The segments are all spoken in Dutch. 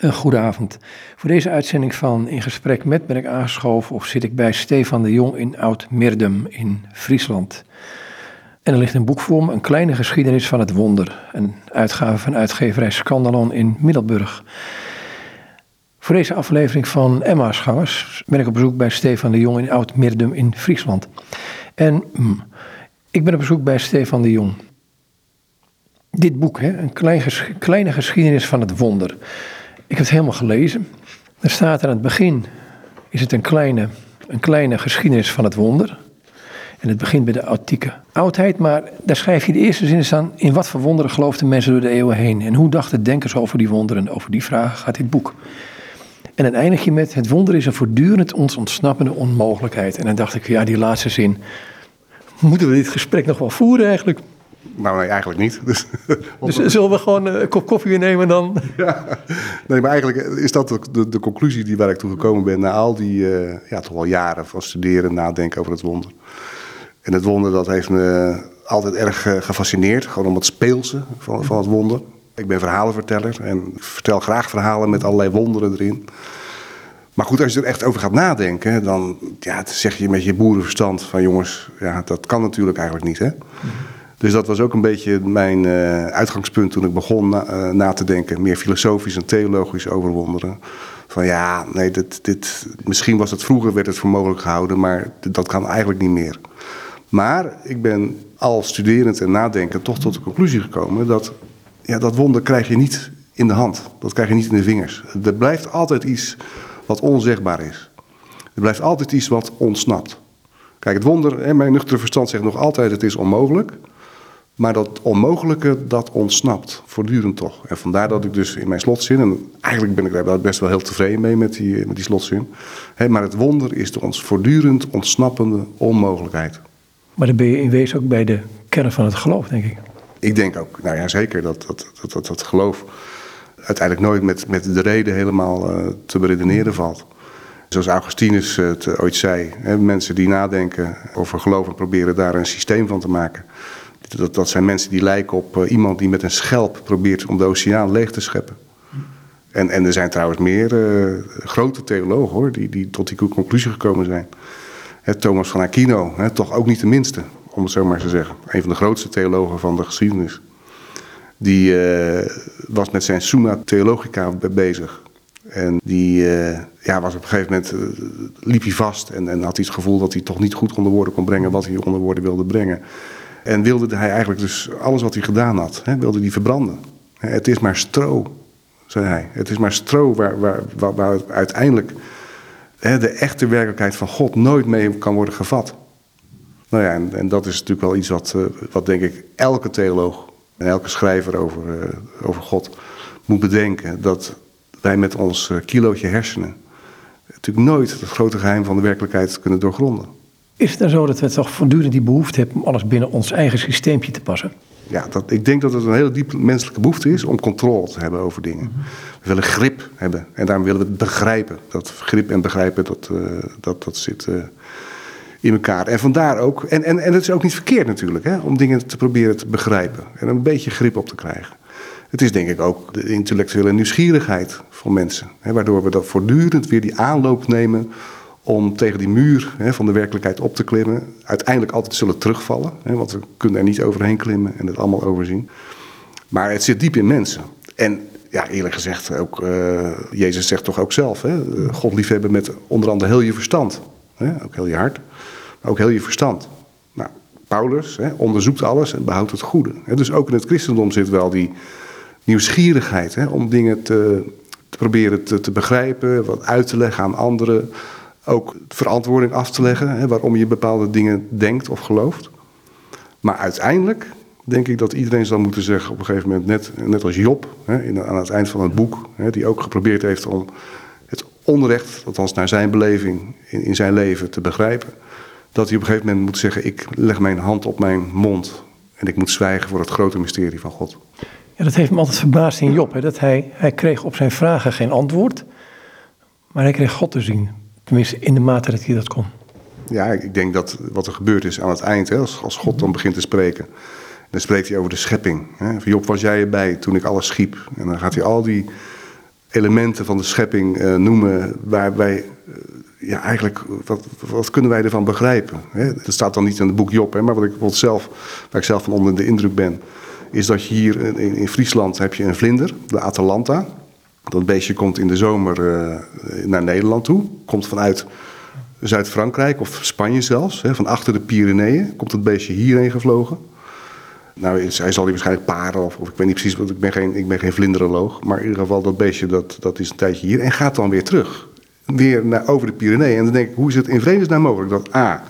Een goede avond. Voor deze uitzending van In Gesprek met ben ik aangeschoven of zit ik bij Stefan de Jong in Oud-Mirdum in Friesland. En er ligt een boek voor me, Een kleine geschiedenis van het wonder. Een uitgave van uitgeverij Scandalon in Middelburg. Voor deze aflevering van Emma's Gangers ben ik op bezoek bij Stefan de Jong in Oud-Mirdum in Friesland. En mm, ik ben op bezoek bij Stefan de Jong. Dit boek, hè, een klein kleine geschiedenis van het wonder. Ik heb het helemaal gelezen. Er staat aan het begin, is het een kleine, een kleine geschiedenis van het wonder. En het begint bij de antieke oudheid, maar daar schrijf je de eerste zin staan. In wat voor wonderen geloofden mensen door de eeuwen heen? En hoe dachten denkers over die wonderen? Over die vragen gaat dit boek. En dan eindig je met: Het wonder is een voortdurend ons ontsnappende onmogelijkheid. En dan dacht ik: Ja, die laatste zin. Moeten we dit gesprek nog wel voeren eigenlijk? Nou, nee, eigenlijk niet. Dus, dus zullen we gewoon een kop koffie nemen dan? Ja, nee, maar eigenlijk is dat de, de, conclusie die waar ik toe gekomen ben... na al die uh, ja, toch wel jaren van studeren, nadenken over het wonder. En het wonder dat heeft me altijd erg uh, gefascineerd. Gewoon om het speelse van, van het wonder. Ik ben verhalenverteller en vertel graag verhalen met allerlei wonderen erin. Maar goed, als je er echt over gaat nadenken, dan ja, zeg je met je boerenverstand van jongens, ja, dat kan natuurlijk eigenlijk niet. Hè? Dus dat was ook een beetje mijn uh, uitgangspunt toen ik begon na, uh, na, te denken, meer filosofisch en theologisch over wonderen. Van ja, nee, dit, dit, misschien was het vroeger, werd het voor mogelijk gehouden, maar dat kan eigenlijk niet meer. Maar ik ben al studerend en nadenken toch tot de conclusie gekomen dat ja, dat wonder krijg je niet in de hand. Dat krijg je niet in de vingers. Er blijft altijd iets wat onzegbaar is. Er blijft altijd iets wat ontsnapt. Kijk, het wonder, hè, mijn nuchtere verstand zegt nog altijd het is onmogelijk. Maar dat onmogelijke, dat ontsnapt, voortdurend toch. En vandaar dat ik dus in mijn slotzin, en eigenlijk ben ik daar best wel heel tevreden mee met die, met die slotzin. Hè, maar het wonder is de ons voortdurend ontsnappende onmogelijkheid. Maar dan ben je in wezen ook bij de kern van het geloof, denk ik. Ik denk ook, nou ja, zeker dat dat, dat, dat, dat geloof uiteindelijk nooit met, met de reden helemaal uh, te beredeneren valt. Zoals Augustinus het ooit zei, hè, mensen die nadenken over geloof en proberen daar een systeem van te maken. Dat, dat zijn mensen die lijken op uh, iemand die met een schelp probeert om de oceaan leeg te scheppen. En, en er zijn trouwens meer uh, grote theologen hoor, die, die tot die conclusie gekomen zijn. Hè, Thomas van Aquino, hè, toch ook niet de minste, om het zo maar te zeggen. Een van de grootste theologen van de geschiedenis. Die uh, was met zijn Summa Theologica bezig. En die ja, was op een gegeven moment, liep hij vast en, en had hij het gevoel dat hij toch niet goed onder woorden kon brengen wat hij onder woorden wilde brengen. En wilde hij eigenlijk dus alles wat hij gedaan had, hè, wilde hij verbranden. Het is maar stro, zei hij. Het is maar stro waar, waar, waar, uiteindelijk hè, de echte werkelijkheid van God nooit mee kan worden gevat. Nou ja, en, dat is natuurlijk wel iets wat, uh, wat denk ik elke theoloog en elke schrijver over, uh, over God moet bedenken. Dat wij met ons uh, kilootje hersenen natuurlijk nooit het grote geheim van de werkelijkheid kunnen doorgronden. Is het dan zo dat we toch voortdurend die behoefte hebben om alles binnen ons eigen systeempje te passen? Ja, dat, ik denk dat het een hele diepe menselijke behoefte is om controle te hebben over dingen. Mm -hmm. We willen grip hebben en daarom willen we het begrijpen. Dat grip en begrijpen, dat, uh, dat, dat zit uh, in elkaar. En vandaar ook, en, en, en het is ook niet verkeerd natuurlijk, hè, om dingen te proberen te begrijpen en een beetje grip op te krijgen. Het is denk ik ook de intellectuele nieuwsgierigheid van mensen, hè, waardoor we dat voortdurend weer die aanloop nemen om tegen die muur hè, van de werkelijkheid op te klimmen. Uiteindelijk altijd zullen terugvallen, hè, want we kunnen er niet overheen klimmen en het allemaal overzien. Maar het zit diep in mensen. En ja, eerlijk gezegd, ook, uh, Jezus zegt toch ook zelf: hè, God liefhebben met onder andere heel je verstand. Hè, ook heel je hart, maar ook heel je verstand. Nou, Paulus hè, onderzoekt alles en behoudt het goede. Dus ook in het christendom zit wel die nieuwsgierigheid om dingen te, te proberen te, te begrijpen, wat uit te leggen aan anderen ook verantwoording af te leggen hè, waarom je bepaalde dingen denkt of gelooft. Maar uiteindelijk denk ik dat iedereen zal moeten zeggen op een gegeven moment, net, net als Job hè, in, aan het eind van het boek, hè, die ook geprobeerd heeft om het onrecht, althans naar zijn beleving in, in zijn leven, te begrijpen. Dat hij op een gegeven moment moet zeggen, ik leg mijn hand op mijn mond en ik moet zwijgen voor het grote mysterie van God. Ja, dat heeft me altijd verbaasd in Job, hè, dat hij, hij kreeg op zijn vragen geen antwoord, maar hij kreeg God te zien. Tenminste, in de mate dat hij dat kon. Ja, ik denk dat wat er gebeurd is aan het eind, hè, als, God dan begint te spreken. Dan spreekt hij over de schepping. Hè. Job, was jij erbij toen ik alles schiep? En dan gaat hij al die elementen van de schepping eh, noemen waar wij ja, eigenlijk, wat, wat kunnen wij ervan begrijpen? Hè? Dat staat dan niet in het boek Job, hè, maar wat ik zelf, waar ik zelf van onder de indruk ben, is dat je hier in, in Friesland heb je een vlinder, de Atalanta. Dat beestje komt in de zomer uh, naar Nederland toe, komt vanuit Zuid-Frankrijk of Spanje zelfs, hè, van achter de Pyreneeën, komt het beestje hierheen gevlogen. Nou, hij zal hier waarschijnlijk paren, of, of, ik weet niet precies, want ik ben geen, ik ben geen vlinderoloog. Maar in ieder geval, dat beestje dat, dat is een tijdje hier en gaat dan weer terug weer naar, over de Pyreneeën. En dan denk ik, hoe is het in vredesnaam mogelijk dat A,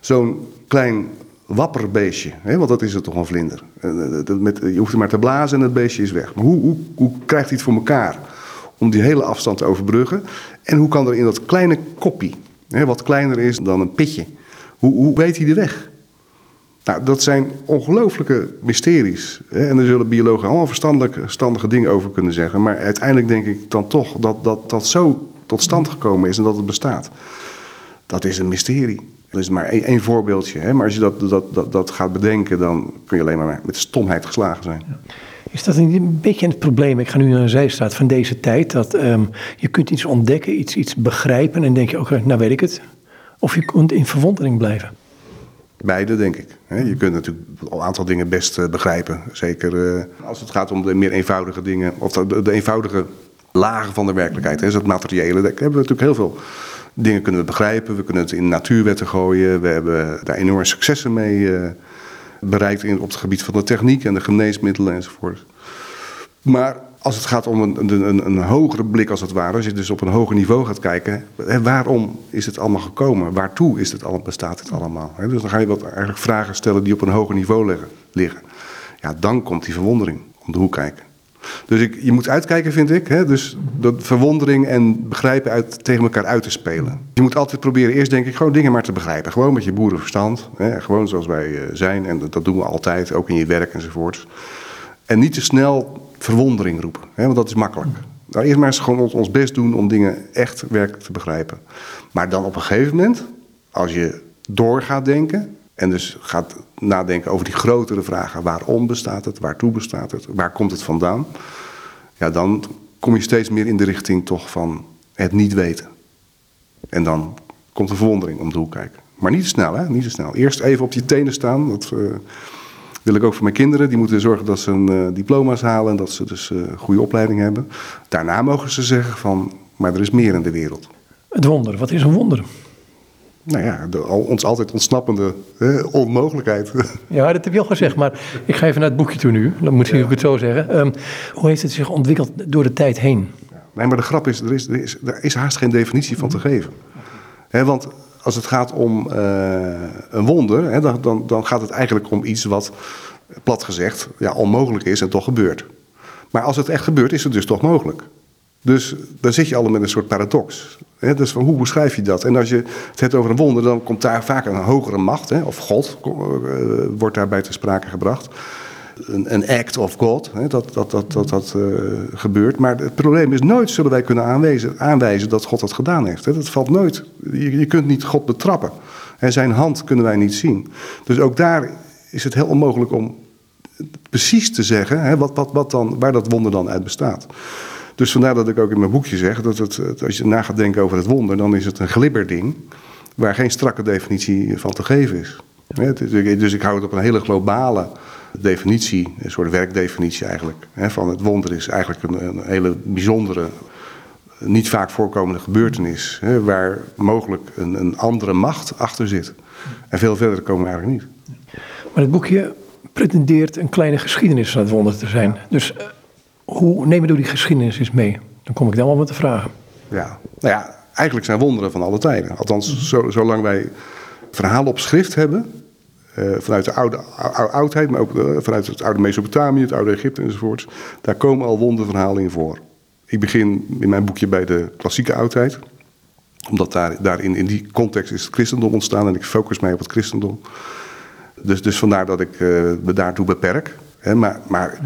zo'n klein wapperbeestje, hè, want dat is het toch een vlinder. Eh, eh, met, je hoeft er maar te blazen en het beestje is weg. Maar hoe, hoe, hoe krijgt hij het voor elkaar om die hele afstand te overbruggen? En hoe kan er in dat kleine koppie, hè, wat kleiner is dan een pitje, hoe, hoe weet hij de weg? Nou, dat zijn ongelooflijke mysteries. Hè? En daar zullen biologen allemaal verstandige dingen over kunnen zeggen. Maar uiteindelijk denk ik dan toch dat dat, dat zo tot stand gekomen is en dat het bestaat. Dat is een mysterie. Dat is maar één, voorbeeldje. Hè? Maar als je dat, dat, dat, dat gaat bedenken, dan kun je alleen maar met stomheid geslagen zijn. Is dat een beetje het probleem? Ik ga nu naar een zijstraat van deze tijd. Dat um, je kunt iets ontdekken, iets, iets begrijpen en denk je, oké, nou weet ik het. Of je kunt in verwondering blijven. Beide, denk ik. Je kunt natuurlijk een aantal dingen best eh, begrijpen. Zeker eh, als het gaat om de meer eenvoudige dingen, of de eenvoudige lagen van de werkelijkheid. Is het materiële. Daar hebben we natuurlijk heel veel dingen kunnen we begrijpen. We kunnen het in natuurwetten gooien. We hebben daar enorme successen mee uh, bereikt in, op het gebied van de techniek en de geneesmiddelen enzovoort. Maar als het gaat om een, een, een, hogere blik als het ware, als je dus op een hoger niveau gaat kijken, waarom is het allemaal gekomen? Waartoe is het allemaal, bestaat het allemaal? Hè? Dus dan ga je wat eigenlijk vragen stellen die op een hoger niveau liggen. Ja, dan komt die verwondering om de hoek kijken. Dus ik, je moet uitkijken, vind ik. Hè? Dus dat verwondering en begrijpen uit, tegen elkaar uit te spelen. Je moet altijd proberen, eerst denk ik, gewoon dingen maar te begrijpen. Gewoon met je boerenverstand. Hè? Gewoon zoals wij eh, zijn. En dat, doen we altijd, ook in je werk enzovoort. En niet te snel verwondering roepen, hè? want dat is makkelijk. Nou, eerst maar eens gewoon ons best doen om dingen echt werkelijk te begrijpen. Maar dan op een gegeven moment, als je door gaat denken, en dus gaat nadenken over die grotere vragen. Waarom bestaat het? Waartoe bestaat het? Waar komt het vandaan? Ja, dan kom je steeds meer in de richting toch van het niet weten. En dan komt de verwondering om de hoek kijken. Maar niet te snel, hè? Niet te snel. Eerst even op je tenen staan. Dat uh, wil ik ook voor mijn kinderen. Die moeten zorgen dat ze een uh, diploma's halen en dat ze dus uh, goede opleiding hebben. Daarna mogen ze zeggen van, maar er is meer in de wereld. Het wonder, wat is een wonder? Nou ja, de, ons altijd ontsnappende onmogelijkheid. Ja, dat heb je al gezegd, maar ik ga even naar het boekje toe nu. Dan moet ik het zo zeggen. Um, hoe heeft het zich ontwikkeld door de tijd heen? Nee, maar de grap is, er is, er is, er is haast geen definitie van te geven. He, want als het gaat om uh, een wonder, he, dan, dan, dan gaat het eigenlijk om iets wat, plat gezegd, ja, onmogelijk is en toch gebeurt. Maar als het echt gebeurt, is het dus toch mogelijk. Dus dan zit je al met een soort paradox. Dus van hoe beschrijf je dat? En als je het hebt over een wonder, dan komt daar vaak een hogere macht, of God uh, wordt daarbij te sprake gebracht. Een, een act of God, dat dat, dat, dat, dat uh, gebeurt. Maar het probleem is nooit zullen wij kunnen aanwijzen, aanwijzen dat God dat gedaan heeft. Dat valt nooit. Je, je kunt niet God betrappen. En zijn hand kunnen wij niet zien. Dus ook daar is het heel onmogelijk om precies te zeggen wat, wat, wat dan, waar dat wonder dan uit bestaat. Dus vandaar dat ik ook in mijn boekje zeg dat het, als je na gaat denken over het wonder, dan is het een glibberding waar geen strakke definitie van te geven is. Dus ik hou het op een hele globale definitie, een soort werkdefinitie eigenlijk. Van het wonder is eigenlijk een, hele bijzondere, niet vaak voorkomende gebeurtenis, waar mogelijk een, een andere macht achter zit. En veel verder komen we eigenlijk niet. Maar het boekje pretendeert een kleine geschiedenis van het wonder te zijn. Dus eh, hoe nemen we door die geschiedenis eens mee? Dan kom ik dan wel met de vragen. Ja, nou ja, eigenlijk zijn wonderen van alle tijden. Althans, zo, zolang wij verhalen op schrift hebben, uh, vanuit de oude oudheid, maar ook uh, vanuit het oude Mesopotamië, het oude Egypte enzovoort, daar komen al wonderverhalen in voor. Ik begin in mijn boekje bij de klassieke oudheid, omdat daar, daarin in die context is het christendom ontstaan en ik focus mij op het christendom. Dus, dus vandaar dat ik uh, me daartoe beperk. Hè, maar, maar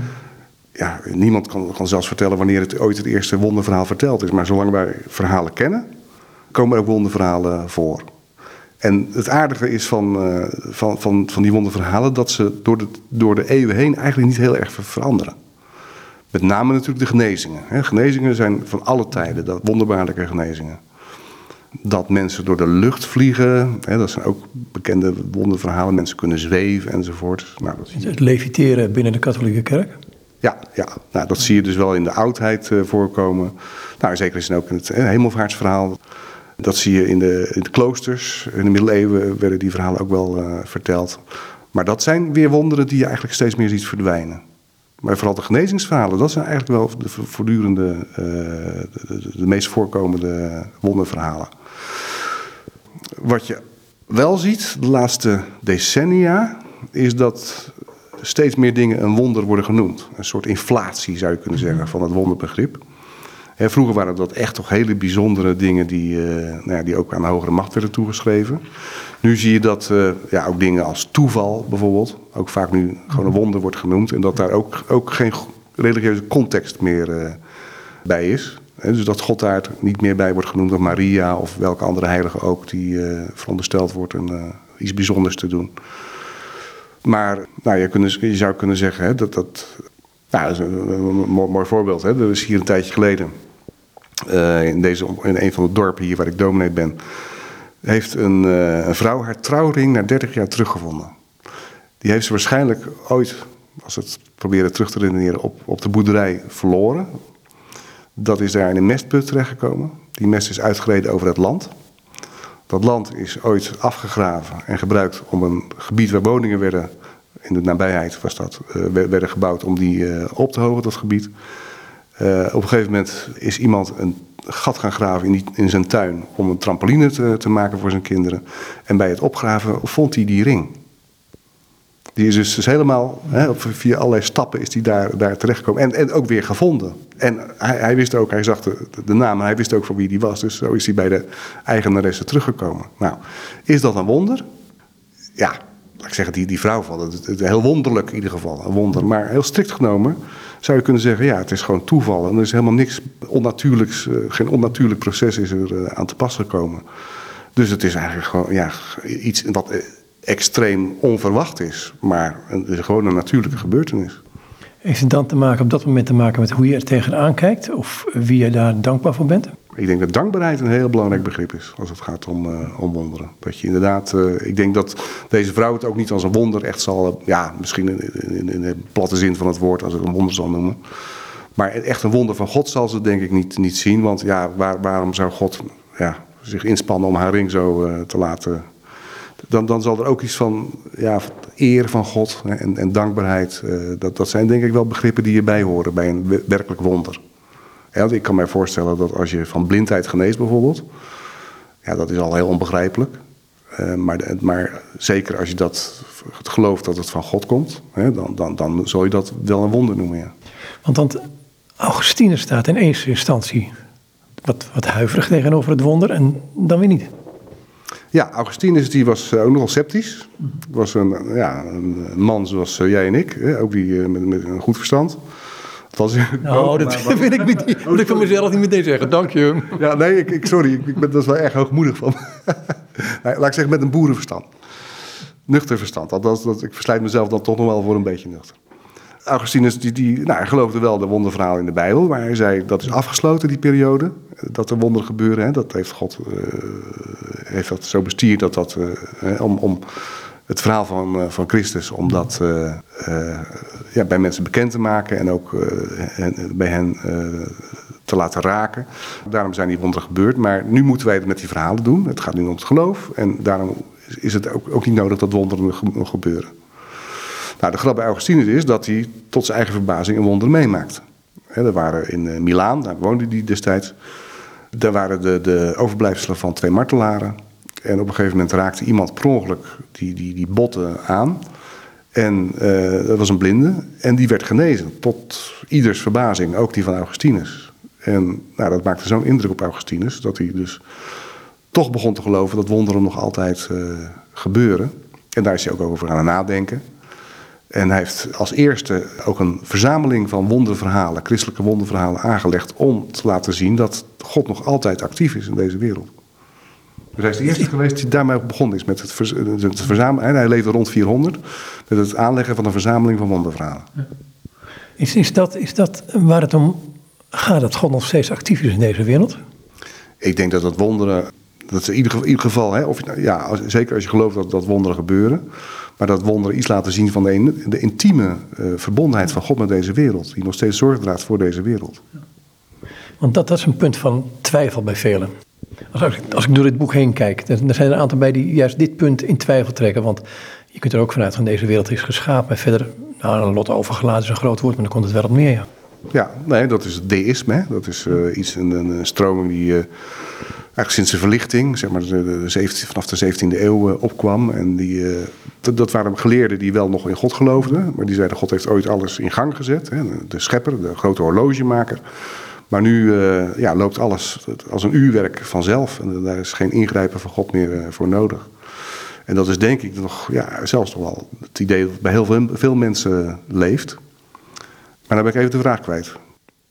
ja, niemand kan, zelfs vertellen wanneer het ooit het eerste wonderverhaal verteld is. Maar zolang wij verhalen kennen, komen er ook wonderverhalen voor. En het aardige is van, uh, van, van, van die wonderverhalen dat ze door de, door de eeuwen heen eigenlijk niet heel erg veranderen. Met name natuurlijk de genezingen. Hè. Genezingen zijn van alle tijden, dat wonderbaarlijke genezingen. Dat mensen door de lucht vliegen, hè, dat zijn ook bekende wonderverhalen. Mensen kunnen zweven enzovoort. Nou, dat. Het leviteren binnen de katholieke kerk. Ja, ja. Nou, dat zie je dus wel in de oudheid eh, voorkomen. Nou, zeker is het ook in het eh, hemelvaartsverhaal. Dat zie je in de, in de kloosters. In de middeleeuwen werden die verhalen ook wel eh, verteld. Maar dat zijn weer wonderen die je eigenlijk steeds meer ziet verdwijnen. Maar vooral de genezingsverhalen, dat zijn eigenlijk wel de voortdurende, de, de- de meest voorkomende wonderverhalen. Wat je wel ziet de laatste decennia, is dat steeds meer dingen een wonder worden genoemd. Een soort inflatie zou je kunnen zeggen van het wonderbegrip. Hè, vroeger waren dat echt toch hele bijzondere dingen die, eh, nou ja, die ook aan de hogere macht werden toegeschreven. Nu zie je dat eh, ja, ook dingen als toeval bijvoorbeeld, ook vaak nu gewoon een wonder wordt genoemd. En dat daar ook, ook geen religieuze context meer eh, bij is. Dus dat God daar niet meer bij wordt genoemd, of Maria of welke andere heilige ook, die verondersteld wordt een, eh, iets bijzonders te doen. Maar nou, je, kunnen- je zou kunnen zeggen hè, dat dat. Nou, is een, mooi, voorbeeld. Hè. Er is hier een tijdje geleden. eh, in, deze, in een van de dorpen hier waar ik dominee ben. Heeft een, eh, een vrouw haar trouwring na 30 jaar teruggevonden. Die heeft ze waarschijnlijk ooit, als het proberen terug te redeneren, op, op de boerderij verloren. Dat is daar in een mestput terechtgekomen. Die mest is uitgereden over het land. Dat land is ooit afgegraven en gebruikt om een gebied waar woningen werden, in de nabijheid was dat, eh, wer- werden gebouwd om die eh, op te hogen, dat gebied. Eh, op een gegeven moment is iemand een gat gaan graven in, in zijn tuin om een trampoline te, te maken voor zijn kinderen. En bij het opgraven vond hij die ring. Die is dus, helemaal, hè, via allerlei stappen is die daar, daar terechtgekomen. En, en ook weer gevonden. En hij, hij wist ook, hij zag de, de naam, hij wist ook van wie die was. Dus zo is hij bij de eigenaresse teruggekomen. Nou, is dat een wonder? Ja, laat ik zeggen, die, die vrouw van het, het, heel wonderlijk in ieder geval, een wonder. Maar heel strikt genomen zou je kunnen zeggen, ja, het is gewoon toeval. En er is helemaal niks onnatuurlijks, eh, geen onnatuurlijk proces is er eh, aan te pas gekomen. Dus het is eigenlijk gewoon ja, iets wat eh, extreem onverwacht is. Maar het is gewoon een natuurlijke gebeurtenis. Heeft het dan te maken, op dat moment te maken met hoe je er tegenaan kijkt? Of wie je daar dankbaar voor bent? Ik denk dat dankbaarheid een heel belangrijk begrip is als het gaat om, eh, om wonderen. Dat je inderdaad, eh, ik denk dat deze vrouw het ook niet als een wonder echt zal, eh, ja, misschien in, in, in de platte zin van het woord als het een wonder zal noemen. Maar echt een wonder van God zal ze denk ik niet, niet zien. Want ja, waar, waarom zou God ja, zich inspannen om haar ring zo te laten. Dan, dan zal er ook iets van ja, eer van God en, en dankbaarheid. eh, dat, dat zijn denk ik wel begrippen die erbij horen bij een we- werkelijk wonder. Want ik kan mij voorstellen dat als je van blindheid geneest bijvoorbeeld, ja, dat is al heel onbegrijpelijk. Eh, maar, maar zeker als je dat gelooft dat het van God komt, hè, dan, dan, dan zul je dat wel een wonder noemen. Ja. Want dan, Augustinus staat in eerste instantie wat, wat huiverig tegenover het wonder en dan weer niet. Ja, Augustinus die was eh, ook nogal sceptisch. Was een, ja, een man zoals eh, jij en ik, hè, ook die eh, met, met een goed verstand. Was, Nou, dat wil ik, niet, wil ik van mezelf niet meteen zeggen. Dank je. Ja, nee, ik, ik, sorry, ik, ik ben, dat is wel erg hoogmoedig van. nee, laat ik zeggen, met een boerenverstand. Nuchter verstand. Dat, dat, dat, ik verslijt mezelf dan toch nog wel voor een beetje nuchter. Augustinus die, die, nou, geloofde wel de wonderverhalen in de Bijbel, maar hij zei dat is afgesloten, die periode. Dat er wonderen gebeuren. Hè, dat heeft God eh, heeft dat zo bestuurd dat dat, eh, om, om het verhaal van, eh, van Christus, om dat ja, bij mensen bekend te maken en ook bij hen te laten raken. Daarom zijn die wonderen gebeurd. Maar nu moeten wij het met die verhalen doen. Het gaat nu om het geloof. En daarom is het ook, ook niet nodig dat wonderen gebeuren. Nou, de grap bij Augustinus is dat hij tot zijn eigen verbazing een wonder meemaakt. Hè, er waren in eh, Milaan, daar woonde hij destijds. Daar waren de, de overblijfselen van twee martelaren. En op een gegeven moment raakte iemand per ongeluk die, die, die botten aan. En eh, dat was een blinde. En die werd genezen. Tot ieders verbazing, ook die van Augustinus. En nou, dat maakte zo'n indruk op Augustinus dat hij dus toch begon te geloven dat wonderen nog altijd eh, gebeuren. En daar is hij ook over gaan nadenken. En hij heeft als eerste ook een verzameling van wonderverhalen, christelijke wonderverhalen, aangelegd om te laten zien dat God nog altijd actief is in deze wereld. Dus hij is de eerste geweest die daarmee begonnen is met het, het verzamelen. Hij leefde rond 400 met het aanleggen van een verzameling van wonderverhalen. Is, is, dat, is dat waar het om gaat, dat God nog steeds actief is in deze wereld? Ik denk dat dat wonderen, dat is in ieder geval, in ieder geval hè, of, ja, als- zeker als je gelooft dat, dat wonderen gebeuren, maar dat wonderen iets laten zien van de, de intieme eh, verbondenheid van God met deze wereld, die nog steeds zorg draagt voor deze wereld. Want dat, dat is een punt van twijfel bij velen. Als, als, ik, als ik door dit boek heen kijk, dan er zijn er een aantal bij die juist dit punt in twijfel trekken. Want je kunt er ook vanuit gaan, deze wereld is geschapen. En verder, nou, een lot overgelaten is een groot woord, maar dan komt het wel op meer. Ja. Ja, nee, dat is het deïsme. Hè. Dat is eh, iets, een, een, een stroming die eh, eigenlijk sinds de verlichting, zeg maar de, de 17 vanaf de 17e eeuw eh, opkwam. En die, eh, dat, waren geleerden die wel nog in God geloofden, maar die zeiden God heeft ooit alles in gang gezet. Hè. De schepper, de grote horlogemaker. Maar nu eh, ja, loopt alles als een uurwerk vanzelf en daar is geen ingrijpen van God meer voor nodig. En dat is denk ik nog, ja, zelfs toch wel het idee dat bij heel veel, veel mensen leeft. Maar dan ben ik even de vraag kwijt.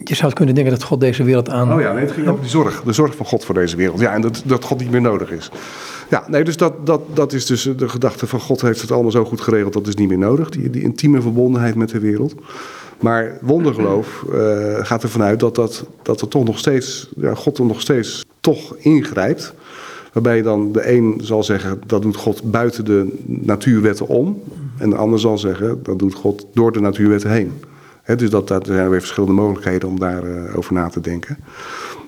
Je zou kunnen denken dat God deze wereld aan... Oh ja, nee, het ging over die zorg. De zorg van God voor deze wereld. Ja, en dat, dat God niet meer nodig is. Ja, nee, dus dat, dat, dat is dus de gedachte van God heeft het allemaal zo goed geregeld, dat is niet meer nodig. Die, die intieme verbondenheid met de wereld. Maar wondergeloof eh, gaat ervan uit dat, dat, dat er toch nog steeds, God er nog steeds toch ingrijpt. Waarbij dan de een zal zeggen, dat doet God buiten de natuurwetten om. En de ander zal zeggen, dat doet God door de natuurwetten heen. Dus dat, dat, er zijn weer verschillende mogelijkheden om daarover over na te denken.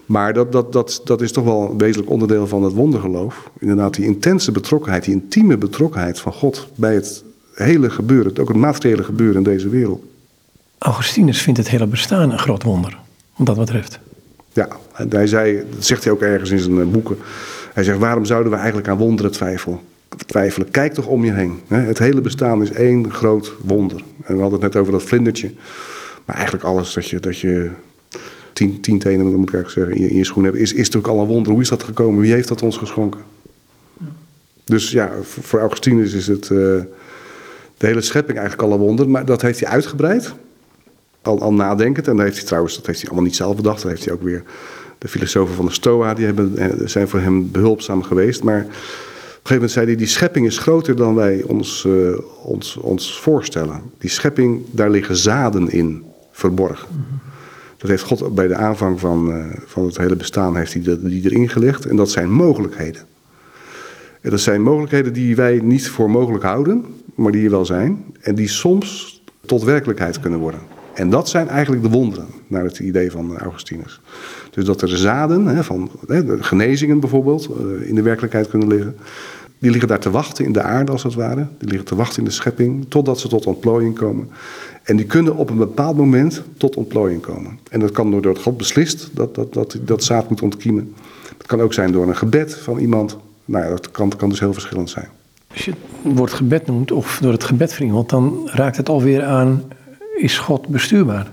Maar dat, dat, dat, dat is toch wel een wezenlijk onderdeel van het wondergeloof. Inderdaad, die intense betrokkenheid, die intieme betrokkenheid van God bij het hele gebeuren, ook het materiële gebeuren in deze wereld. Augustinus vindt het hele bestaan een groot wonder, wat dat betreft. Ja, hij zei, dat zegt hij ook ergens in zijn eh, boeken. Hij zegt, waarom zouden we eigenlijk aan wonderen twijfelen? Twijfelen? Kijk toch om je heen. Het hele bestaan is één groot wonder. En we hadden het net over dat vlindertje. Maar eigenlijk alles dat je, dat je tien, tien tenen, moet ik eigenlijk zeggen, in je, in je schoen hebt, is, is natuurlijk al een wonder. Hoe is dat gekomen? Wie heeft dat ons geschonken? Dus ja, voor Augustinus is het, eh, de hele schepping eigenlijk al een wonder. Maar dat heeft hij uitgebreid. Al, al nadenkend. En dat heeft hij trouwens, dat heeft hij allemaal niet zelf bedacht. Dat heeft hij ook weer, de filosofen van de Stoa, die hebben, eh, zijn voor hem behulpzaam geweest. Maar gegeven moment zei hij, die schepping is groter dan wij ons, eh, ons, ons voorstellen. Die schepping, daar liggen zaden in verborgen. Dat heeft God bij de aanvang van, eh, van het hele bestaan heeft hij die erin gelegd. En dat zijn mogelijkheden. En dat zijn mogelijkheden die wij niet voor mogelijk houden, maar die er wel zijn. En die soms tot werkelijkheid kunnen worden. En dat zijn eigenlijk de wonderen, naar het idee van Augustinus. Dus dat er zaden, hè, van hè, de genezingen bijvoorbeeld, eh, in de werkelijkheid kunnen liggen. Die liggen daar te wachten in de aarde als het ware. Die liggen te wachten in de schepping, totdat ze tot ontplooiing komen. En die kunnen op een bepaald moment tot ontplooiing komen. En dat kan doordat God beslist dat dat, dat, dat zaad moet ontkiemen. Het kan ook zijn door een gebed van iemand. Nou ja, dat kan, kan dus heel verschillend zijn. Als je het woord gebed noemt, of door het gebed van iemand, dan raakt het alweer aan, is God bestuurbaar?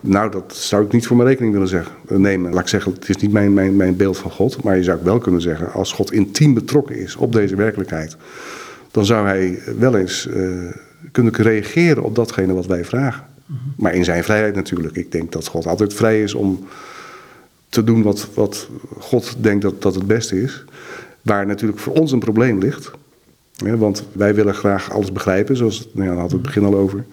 Nou, dat zou ik niet voor mijn rekening willen zeggen. Eh, nemen. Laat ik zeggen, het is niet mijn, mijn, mijn beeld van God. Maar je zou ook wel kunnen zeggen, als God intiem betrokken is op deze werkelijkheid. dan zou hij wel eens eh, kunnen reageren op datgene wat wij vragen. Maar in zijn vrijheid natuurlijk. Ik denk dat God altijd vrij is om te doen wat, wat God denkt dat, dat het beste is. Waar natuurlijk voor ons een probleem ligt. Want wij willen graag alles begrijpen, zoals nou ja, daar hadden we het begin al over.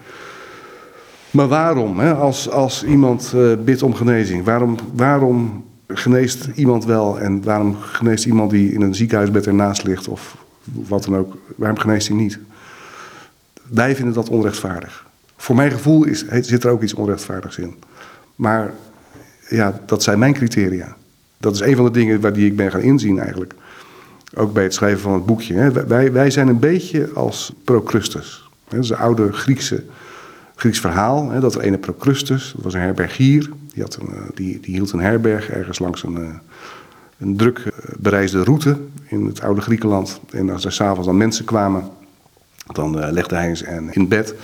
Maar waarom, hè, als, als iemand eh, bidt om genezing, waarom, waarom geneest iemand wel en waarom geneest iemand die in een ziekenhuisbed ernaast ligt of wat dan ook, waarom geneest hij niet? Wij vinden dat onrechtvaardig. Voor mijn gevoel is, zit er ook iets onrechtvaardigs in. Maar ja, dat zijn mijn criteria. Dat is een van de dingen waar die ik ben gaan inzien eigenlijk. Ook bij het schrijven van het boekje. Hè. Wij, wij zijn een beetje als Procrustes. Dat is een oude Griekse, Grieks verhaal. Hè, dat er ene Procrustes, dat was een herbergier. Die, had een, eh, die, die hield een herberg ergens langs een, eh, een druk eh, bereisde route in het oude Griekenland. En als er s'avonds dan mensen kwamen, dan legde hij ze in bed.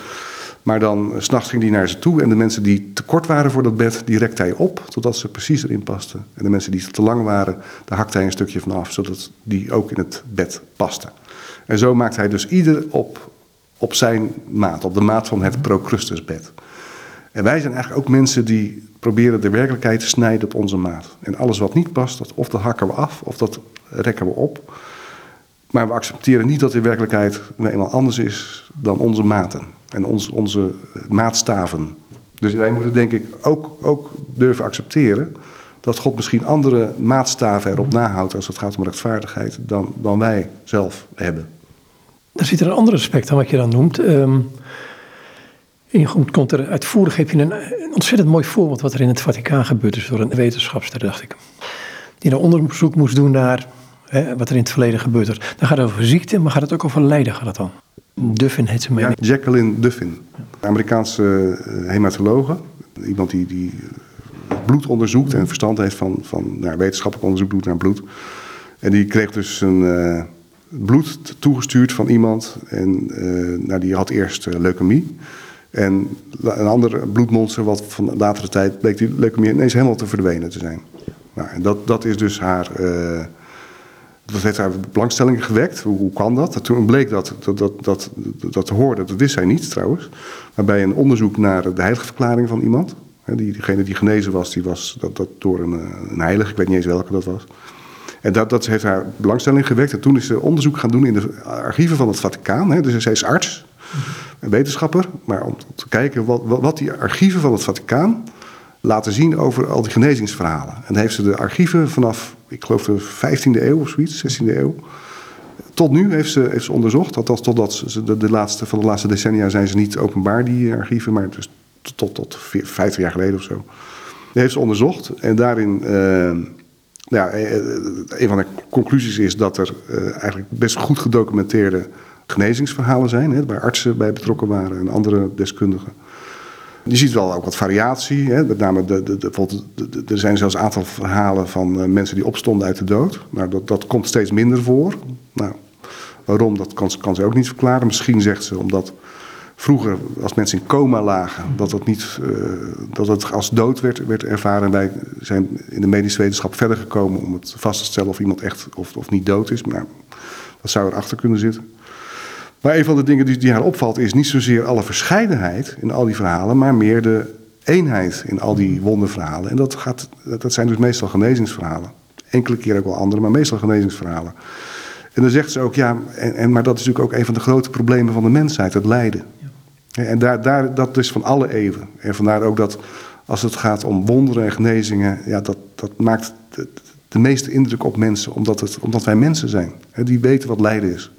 Maar dan s s'nachts ging hij naar ze toe en de mensen die te kort waren voor dat bed, die rekte hij op totdat ze precies erin pasten. En de mensen die te lang waren, daar hakte hij een stukje van af, zodat die ook in het bed pasten. En zo maakt hij dus ieder op, op zijn maat, op de maat van het Procrustusbed. En wij zijn eigenlijk ook mensen die proberen de werkelijkheid te snijden op onze maat. En alles wat niet past, dat, of dat hakken we af, of dat rekken we op. Maar we accepteren niet dat de werkelijkheid nou eenmaal anders is dan onze maten en onze maatstaven. Dus Dus wij moeten denk ik ook, ook durven accepteren dat God misschien andere maatstaven erop nahoudt als het gaat om rechtvaardigheid dan, dan wij zelf hebben. Dan zit er een ander aspect aan wat je dan noemt. Um, in komt er uitvoerig heb je een, een, ontzettend mooi voorbeeld wat er in het Vaticaan gebeurd is door een wetenschapster, dacht ik. Die een onderzoek moest doen naar hè, wat er in het verleden gebeurd is. Dan gaat het over ziekte, maar gaat het ook over lijden gaat dan? Duffin heet ze mee. Ja, Jacqueline Duffin, Amerikaanse uh, hematologe. Iemand die, die bloed onderzoekt en verstand heeft van, van nou, wetenschappelijk onderzoek doet naar bloed. En die kreeg dus een uh, bloed toegestuurd van iemand. En uh, nou, die had eerst leukemie. En een ander bloedmonster, wat van latere tijd bleek die leukemie ineens helemaal te verdwenen te zijn. Nou, dat, dat is dus haar. Uh, dat heeft haar belangstelling gewekt. Hoe, hoe kan dat? Toen bleek dat, dat, dat, dat, dat hoorde, dat wist zij niet trouwens. Maar bij een onderzoek naar de heiligeverklaring van iemand. Die, diegene die genezen was, die was dat, dat door een, een heilige, ik weet niet eens welke dat was. En dat, dat heeft haar belangstelling gewekt. En toen is ze onderzoek gaan doen in de archieven van het Vaticaan. Hè. Dus zij is arts, een wetenschapper. Maar om te kijken wat, wat die archieven van het Vaticaan laten zien over al die genezingsverhalen. En dan heeft ze de archieven vanaf, ik geloof de 15e eeuw of zoiets, 16e eeuw. Tot nu heeft ze, heeft ze onderzocht, althans totdat ze de, laatste, van de laatste decennia zijn ze niet openbaar, die archieven, maar dus tot, tot 50 jaar geleden of zo. Die heeft ze onderzocht en daarin, uh, ja, eh, een van de conclusies is dat er eigenlijk best goed gedocumenteerde genezingsverhalen zijn, hè, waar artsen bij betrokken waren en andere deskundigen. Je ziet wel ook wat variatie. Hè? Met name de, de, de, er zijn zelfs aantal verhalen van mensen die opstonden uit de dood. Nou, dat, dat komt steeds minder voor. Nou, waarom, dat kan, kan ze ook niet verklaren. Misschien zegt ze omdat vroeger, als mensen in coma lagen, dat het, niet, uh, dat het als dood werd, werd ervaren. En wij zijn in de medische wetenschap verder gekomen om het vast te stellen of iemand echt of, of niet dood is. Maar dat zou erachter kunnen zitten. Maar een van de dingen die, die haar opvalt is niet zozeer alle verscheidenheid in al die verhalen, maar meer de eenheid in al die wonderverhalen. En dat, gaat, dat zijn dus meestal genezingsverhalen. Enkele keer ook wel andere, maar meestal genezingsverhalen. En dan zegt ze ook, ja, en, en, maar dat is natuurlijk ook een van de grote problemen van de mensheid, het lijden. En daar, daar, dat is van alle eeuwen. En vandaar ook dat als het gaat om wonderen en genezingen, ja, dat, dat maakt de, de meeste indruk op mensen, omdat, het, omdat wij mensen zijn. Die weten wat lijden is.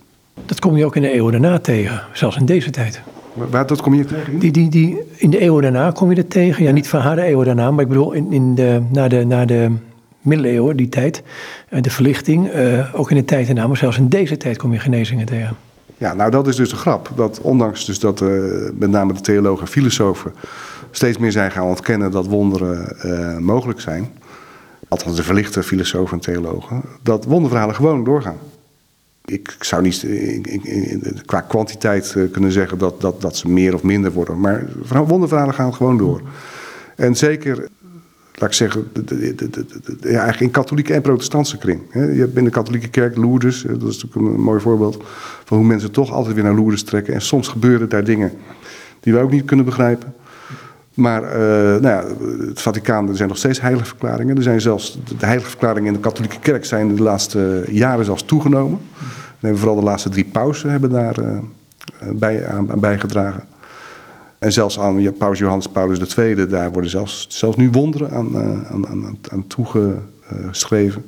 Dat kom je ook in de eeuwen daarna tegen, zelfs in deze tijd. Waar, dat kom je tegen? Die, die, die, in de eeuwen daarna kom je er tegen. Ja, niet van haar eeuwen daarna, maar ik bedoel in, in de, na, de, na de middeleeuwen, die tijd. Eh, de verlichting, uh, ook in de tijd daarna, maar zelfs in deze tijd kom je genezingen tegen. Ja, nou dat is dus de grap. Dat ondanks dus dat uh, met name de theologen en filosofen steeds meer zijn gaan ontkennen dat wonderen uh, mogelijk zijn. Althans de verlichte filosofen en theologen. Dat wonderverhalen gewoon doorgaan ik zou niet in, qua kwantiteit eh, kunnen zeggen dat, dat, dat ze meer of minder worden. Maar wonderverhalen gaan gewoon door. En zeker, laat ik zeggen, de, de, ja, eigenlijk in katholieke en protestantse kring. Je hebt binnen de katholieke kerk Lourdes, dat is natuurlijk een mooi voorbeeld van hoe mensen toch altijd weer naar Lourdes trekken. En soms gebeuren daar dingen die wij ook niet kunnen begrijpen. Maar uh, nou ja, het Vaticaan, er zijn nog steeds heilige verklaringen. Er zijn zelfs, de heilige verklaringen in de katholieke kerk zijn de laatste jaren zelfs toegenomen. En vooral de laatste drie pausen hebben daar uh, bij, aan, aan, bijgedragen. En zelfs aan paus Johannes Paulus II, daar worden zelfs, zelfs nu wonderen aan, uh, aan, aan, aan toegeschreven.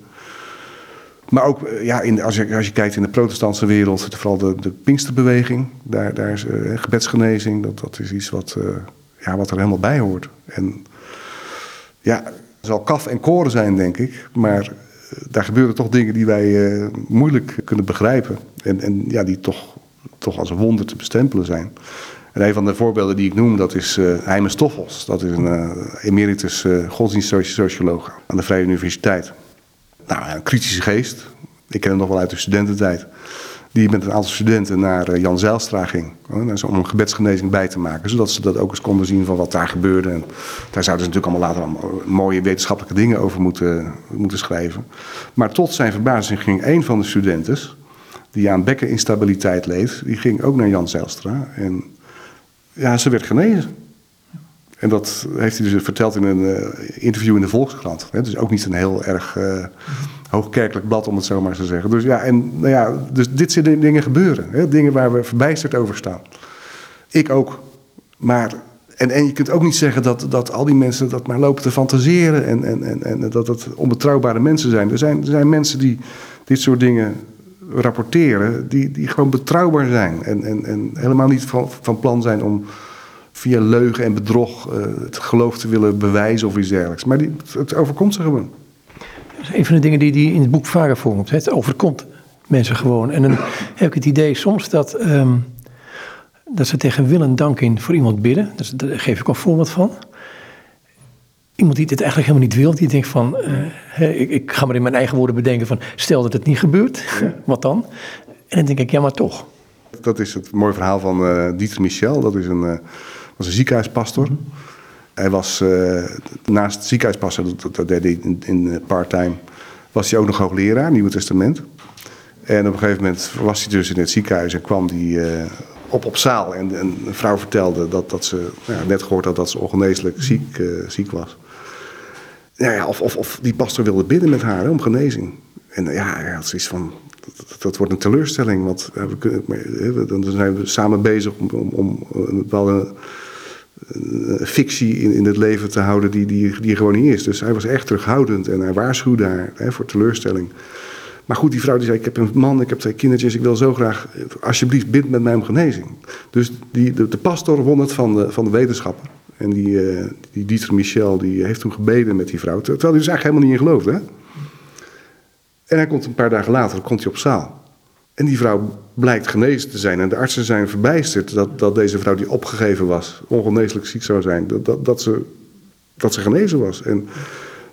Maar ook ja, in, als, je, als je kijkt in de protestantse wereld, vooral de, de Pinksterbeweging, daar, daar is gebedsgenezing, dat, dat is iets wat ja, wat er helemaal bij hoort. En ja, het zal kaf en koren zijn, denk ik. Maar eh, daar gebeuren toch dingen die wij moeilijk kunnen begrijpen. En, en ja, die toch, toch als een wonder te bestempelen zijn. En een van de voorbeelden die ik noem, dat is uh, Heime Stoffels. Dat is een uh, emeritus uh, godsdienstsocioloog aan de Vrije Universiteit. Nou, een kritische geest. Ik ken hem nog wel uit de studententijd die met een aantal studenten naar eh, Jan Zijlstra ging. Om een gebedsgenezing bij te maken. Zodat ze dat ook eens konden zien van wat daar gebeurde. En daar zouden ze natuurlijk allemaal later allemaal mooie wetenschappelijke dingen over moeten, moeten schrijven. Maar tot zijn verbazing ging een van de studenten, die aan bekkeninstabiliteit leed, die ging ook naar Jan Zijlstra. En ja, ze werd genezen. En dat heeft hij dus verteld in een uh, interview in de Volkskrant. Dus ook niet een heel erg uh, hoogkerkelijk blad, om het zo maar te zeggen. Dus ja, en, nou ja, dus dit soort dingen gebeuren. Hè, dingen waar we verbijsterd over staan. Ik ook. Maar En, en je kunt ook niet zeggen dat, dat al die mensen dat maar lopen te fantaseren en, en, en, en dat het onbetrouwbare mensen zijn. Er, zijn. er zijn mensen die dit soort dingen rapporteren, die, die gewoon betrouwbaar zijn. En, en, en helemaal niet van, van plan zijn om via leugen en bedrog uh, het geloof te willen bewijzen of iets dergelijks. Maar die, het overkomt ze gewoon. Dat is een van de dingen die, die in het boek vaker voorkomt. Het overkomt mensen gewoon. En dan heb ik het idee soms dat, um, dat ze tegen wil en dank in voor iemand bidden. Dus daar geef ik een voorbeeld van. Iemand die dit eigenlijk helemaal niet wil, die denkt van, uh, ik, ik, ga maar in mijn eigen woorden bedenken van, stel dat het niet gebeurt, wat dan? En dan denk ik, ja maar toch. Dat is het mooie verhaal van uh, Dieter Michel, dat is een, uh, was een ziekenhuispastor. Mm -hmm. Hij was naast ziekenhuispastor, dat, dat deed hij in, in part-time, was hij ook nog hoogleraar, Nieuwe Testament. En op een gegeven moment was hij dus in het ziekenhuis en kwam hij op op zaal. En, een vrouw vertelde dat, dat ze ja, net gehoord had dat ze ongeneeslijk ziek, ziek was nou ja, of, of, of die pastor wilde bidden met haar om genezing. En ja, ja het is van, dat, wordt een teleurstelling, want we kunnen, dan zijn we samen bezig om, om, om een bepaalde fictie in, in het leven te houden die, die, die er gewoon niet is. Dus hij was echt terughoudend en hij waarschuwde haar hè, voor teleurstelling. Maar goed, die vrouw die zei: Ik heb een man, ik heb twee kindertjes, ik wil zo graag, alsjeblieft, bid met mij om genezing. Dus die, de, de pastor won het van de, van de wetenschapper. En die, uh, die Dieter Michel die heeft toen gebeden met die vrouw. Terwijl hij dus eigenlijk helemaal niet in geloofde. Hè? En hij komt een paar dagen later komt hij op zaal. En die vrouw blijkt genezen te zijn. En de artsen zijn verbijsterd dat, dat deze vrouw die opgegeven was, ongeneeslijk ziek zou zijn, dat, dat, dat, ze, dat ze genezen was. En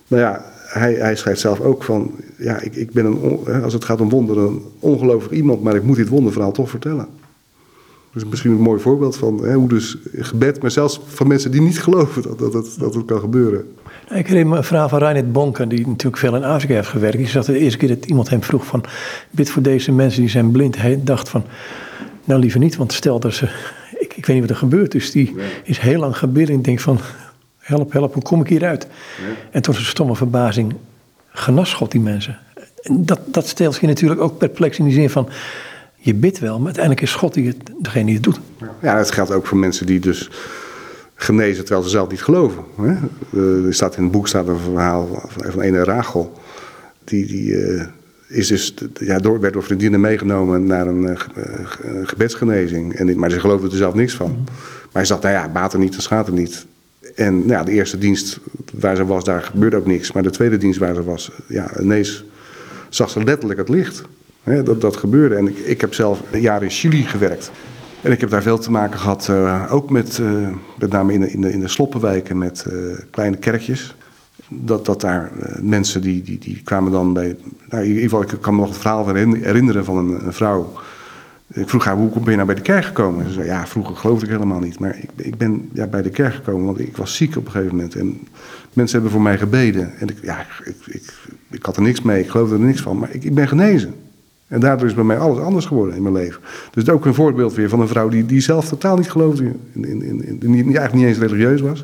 nou ja, hij, hij schrijft zelf ook van, ja, ik, ik ben een, als het gaat om wonderen, een ongelovig iemand, maar ik moet dit wonderverhaal toch vertellen. Dus misschien een mooi voorbeeld van hè, hoe dus gebed, maar zelfs van mensen die niet geloven dat, dat, dat, dat het kan gebeuren. Nou, ik herinner me een verhaal van Reinhard Bonken, die natuurlijk veel in Afrika heeft gewerkt. Die zag de eerste keer dat iemand hem vroeg van, bid voor deze mensen die zijn blind. Hij dacht van, nou liever niet, want stel dat ze, ik, ik weet niet wat er gebeurt. Dus die is heel lang gebeden en denkt van, help, help, hoe kom ik hieruit? En tot zijn stomme verbazing genas God die mensen. En dat, dat stelt je natuurlijk ook perplex in die zin van, je bidt wel, maar uiteindelijk is God die het, degene die het doet. Ja, dat geldt ook voor mensen die dus genezen terwijl ze zelf niet geloven. Hè? Uh, er staat in het boek staat een verhaal van, van een Rachel. Die, die uh, is dus, ja, door, werd door vriendinnen meegenomen naar een uh, gebedsgenezing. En, maar ze geloofde er zelf niks van. Mm. Maar hij dacht, nou ja, baat er niet, dan schaadt er niet. En nou ja, de eerste dienst waar ze was, daar gebeurde ook niks. Maar de tweede dienst waar ze was, ja, ineens zag ze letterlijk het licht dat, dat gebeurde. En ik, ik heb zelf een jaar in Chili gewerkt. En ik heb daar veel te maken gehad, uh, ook met, uh, met name in de, in de, in de sloppenwijken, met uh, kleine kerkjes. Dat, dat daar mensen die, die, die kwamen dan bij. Nou, in ik kan me nog het verhaal herinneren van een, een, vrouw. Ik vroeg haar, hoe ben je nou bij de kerk gekomen? Ze zei, ja, vroeger geloofde ik helemaal niet. Maar ik, ik ben ja, bij de kerk gekomen, want ik was ziek op een gegeven moment. En mensen hebben voor mij gebeden. En ik, ja, ik, ik, ik had er niks mee, ik geloofde er niks van. Maar ik, ik ben genezen. En daardoor is bij mij alles anders geworden in mijn leven. Dus ook een voorbeeld weer van een vrouw die, die zelf totaal niet geloofde, in, in, in, in, eigenlijk niet eens religieus was.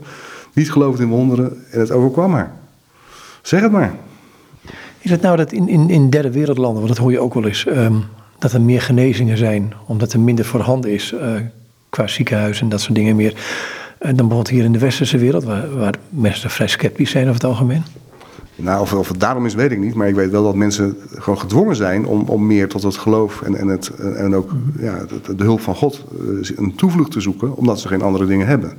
Niet geloofde in wonderen en het overkwam haar. Zeg het maar. Is het nou dat in, in, in derde wereldlanden, want dat hoor je ook wel eens, um, dat er meer genezingen zijn, omdat er minder voorhanden is uh, qua ziekenhuis en dat soort dingen meer, uh, dan bijvoorbeeld hier in de westerse wereld, waar, waar mensen vrij sceptisch zijn over het algemeen? Nou, of, of het daarom is, weet ik niet. Maar ik weet wel dat mensen gewoon gedwongen zijn om, om meer tot het geloof en, en, het, en ook mhm. ja, de, de, hulp van God eh, een toevlucht te zoeken, omdat ze geen andere dingen hebben.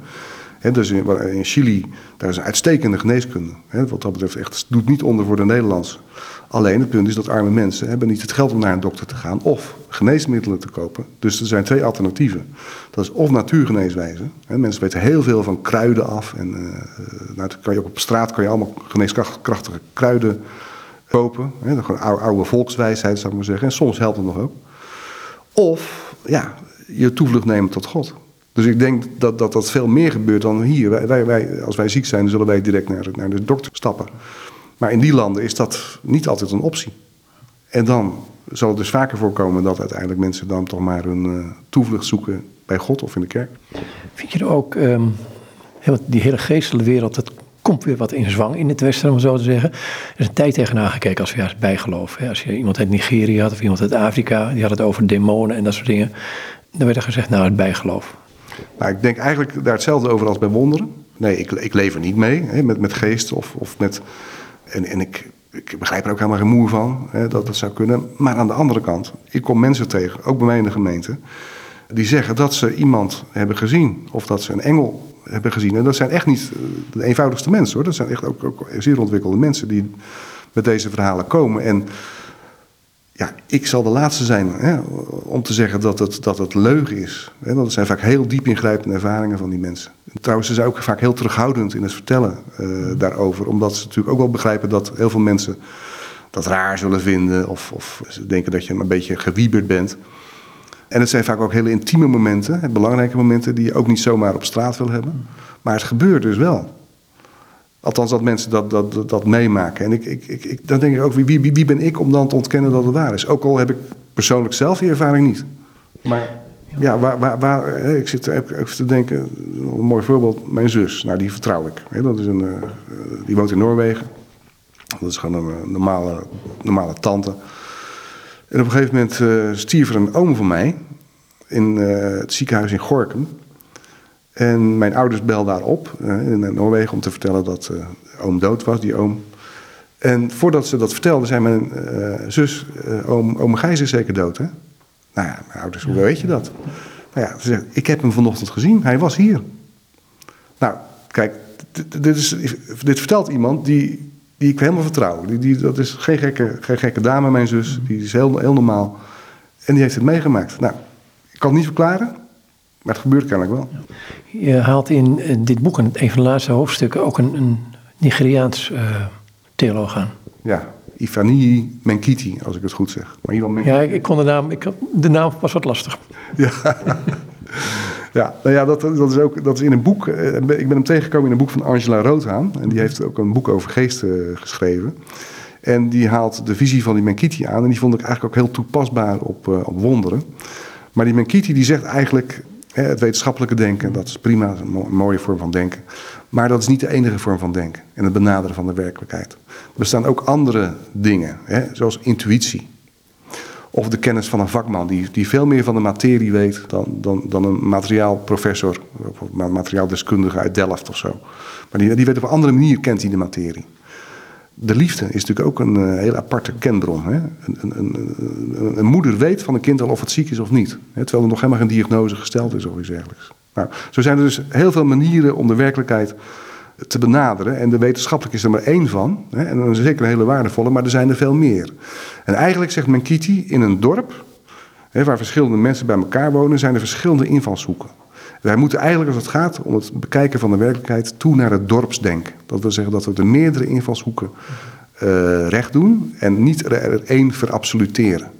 He, dus in, in, Chili, daar is een uitstekende geneeskunde. He, wat dat betreft echt, doet niet onder voor de Nederlandse. Alleen het punt is dat arme mensen hebben niet het geld om naar een dokter te gaan of geneesmiddelen te kopen. Dus er zijn twee alternatieven. Dat is of natuurgeneeswijze. Mensen weten heel veel van kruiden af. En uh, nou, kan je op straat kan je allemaal geneeskrachtige kruiden kopen. Hè, gewoon oude, volkswijsheid zou ik maar zeggen. En soms helpt het nog ook. Of ja, je toevlucht nemen tot God. Dus ik denk dat dat, dat veel meer gebeurt dan hier. Wij, wij, als wij ziek zijn, zullen wij direct naar, naar de dokter stappen. Maar in die landen is dat niet altijd een optie. En dan zal het dus vaker voorkomen dat uiteindelijk mensen dan toch maar hun uh, toevlucht zoeken bij God of in de kerk. Vind je er ook, um, die hele geestelijke wereld, dat komt weer wat in zwang in het Westen, om zo te zeggen. Er is een tijd tegenaan gekeken als we bijgeloof. Hè. Als je iemand uit Nigeria had of iemand uit Afrika, die had het over demonen en dat soort dingen. Dan werd er gezegd, nou, het bijgeloof. Nou, ik denk eigenlijk daar hetzelfde over als bij wonderen. Nee, ik, ik leef er niet mee hè, met, met geest of, of met. En, en ik, ik begrijp er ook helemaal geen moer van hè, dat dat zou kunnen. Maar aan de andere kant, ik kom mensen tegen, ook bij mij in de gemeente, die zeggen dat ze iemand hebben gezien of dat ze een engel hebben gezien. En dat zijn echt niet de eenvoudigste mensen hoor. Dat zijn echt ook, ook zeer ontwikkelde mensen die met deze verhalen komen. En ja, ik zal de laatste zijn hè, om te zeggen dat het, dat het leugen is. Hè, dat zijn vaak heel diep ingrijpende ervaringen van die mensen. Trouwens, ze zijn ook vaak heel terughoudend in het vertellen uh, daarover. Omdat ze natuurlijk ook wel begrijpen dat heel veel mensen dat raar zullen vinden. Of, of ze denken dat je een beetje gewieberd bent. En het zijn vaak ook hele intieme momenten, belangrijke momenten, die je ook niet zomaar op straat wil hebben. Maar het gebeurt dus wel. Althans, dat mensen dat, dat, dat, meemaken. En ik, ik, ik, dan denk ik ook, wie, wie, wie ben ik om dan te ontkennen dat het waar is? Ook al heb ik persoonlijk zelf die ervaring niet. Maar ja, waar, waar, ik zit even te denken, een mooi voorbeeld, mijn zus. Nou, die vertrouw ik. Dat is een, eh, die woont in Noorwegen. Dat is gewoon een normale, normale tante. En op een gegeven moment uh, stierf er een oom van mij in het ziekenhuis in Gorkum. En mijn ouders belden daar op in Noorwegen om te vertellen dat oom dood was, die oom. En voordat ze dat vertelden, zei mijn zus, oom, oom Gijs is zeker dood, hè? Nou ja, mijn ouders, hoe weet je dat? Nou ja, ze zegt, ik heb hem vanochtend gezien, hij was hier. Nou, kijk, dit, is, dit vertelt iemand die die ik helemaal vertrouw. Die, die, dat is geen gekke, geen gekke dame, mijn zus. Die is heel, heel normaal. En die heeft het meegemaakt. Nou, ik kan het niet verklaren, maar het gebeurt kennelijk wel. Je haalt in dit boek, in een van de laatste hoofdstukken, ook een, een Nigeriaans uh, theoloog aan. Ja, Ifani Menkiti, als ik het goed zeg. Maar Ja, ik, ik, kon de naam, ik, de naam was wat lastig. Ja. Ja, nou ja, dat, dat, is ook dat is in een boek. Eh, ik ben hem tegengekomen in een boek van Angela Roodhaan. En die heeft ook een boek over geesten geschreven. En die haalt de visie van die Menkiti aan. En die vond ik eigenlijk ook heel toepasbaar op, uh, op wonderen. Maar die Menkiti die zegt eigenlijk. Het wetenschappelijke denken, dat is prima, een mooie vorm van denken. Maar dat is niet de enige vorm van denken. En het benaderen van de werkelijkheid. Er bestaan ook andere dingen, hè, zoals intuïtie. Of de kennis van een vakman die, die veel meer van de materie weet dan, dan, dan een materiaalprofessor of een materiaaldeskundige uit Delft of zo. Maar die, die weet op een andere manier kent hij de materie. De liefde is natuurlijk ook een uh, hele aparte kenbron. Hè? Een, een, een, een, moeder weet van een kind al of het ziek is of niet. Hè? Terwijl er nog helemaal geen diagnose gesteld is of iets dergelijks. Nou, zo zijn er dus heel veel manieren om de werkelijkheid te benaderen. En de wetenschappelijk is er maar één van. Hè, en dan zeker een hele waardevolle, maar er zijn er veel meer. En eigenlijk zegt Menkiti, in een dorp hè, waar verschillende mensen bij elkaar wonen, zijn er verschillende invalshoeken. Wij moeten eigenlijk, als het gaat om het bekijken van de werkelijkheid, toe naar het dorpsdenken. Dat wil zeggen dat we de meerdere invalshoeken uh, recht doen en niet er één verabsoluteren.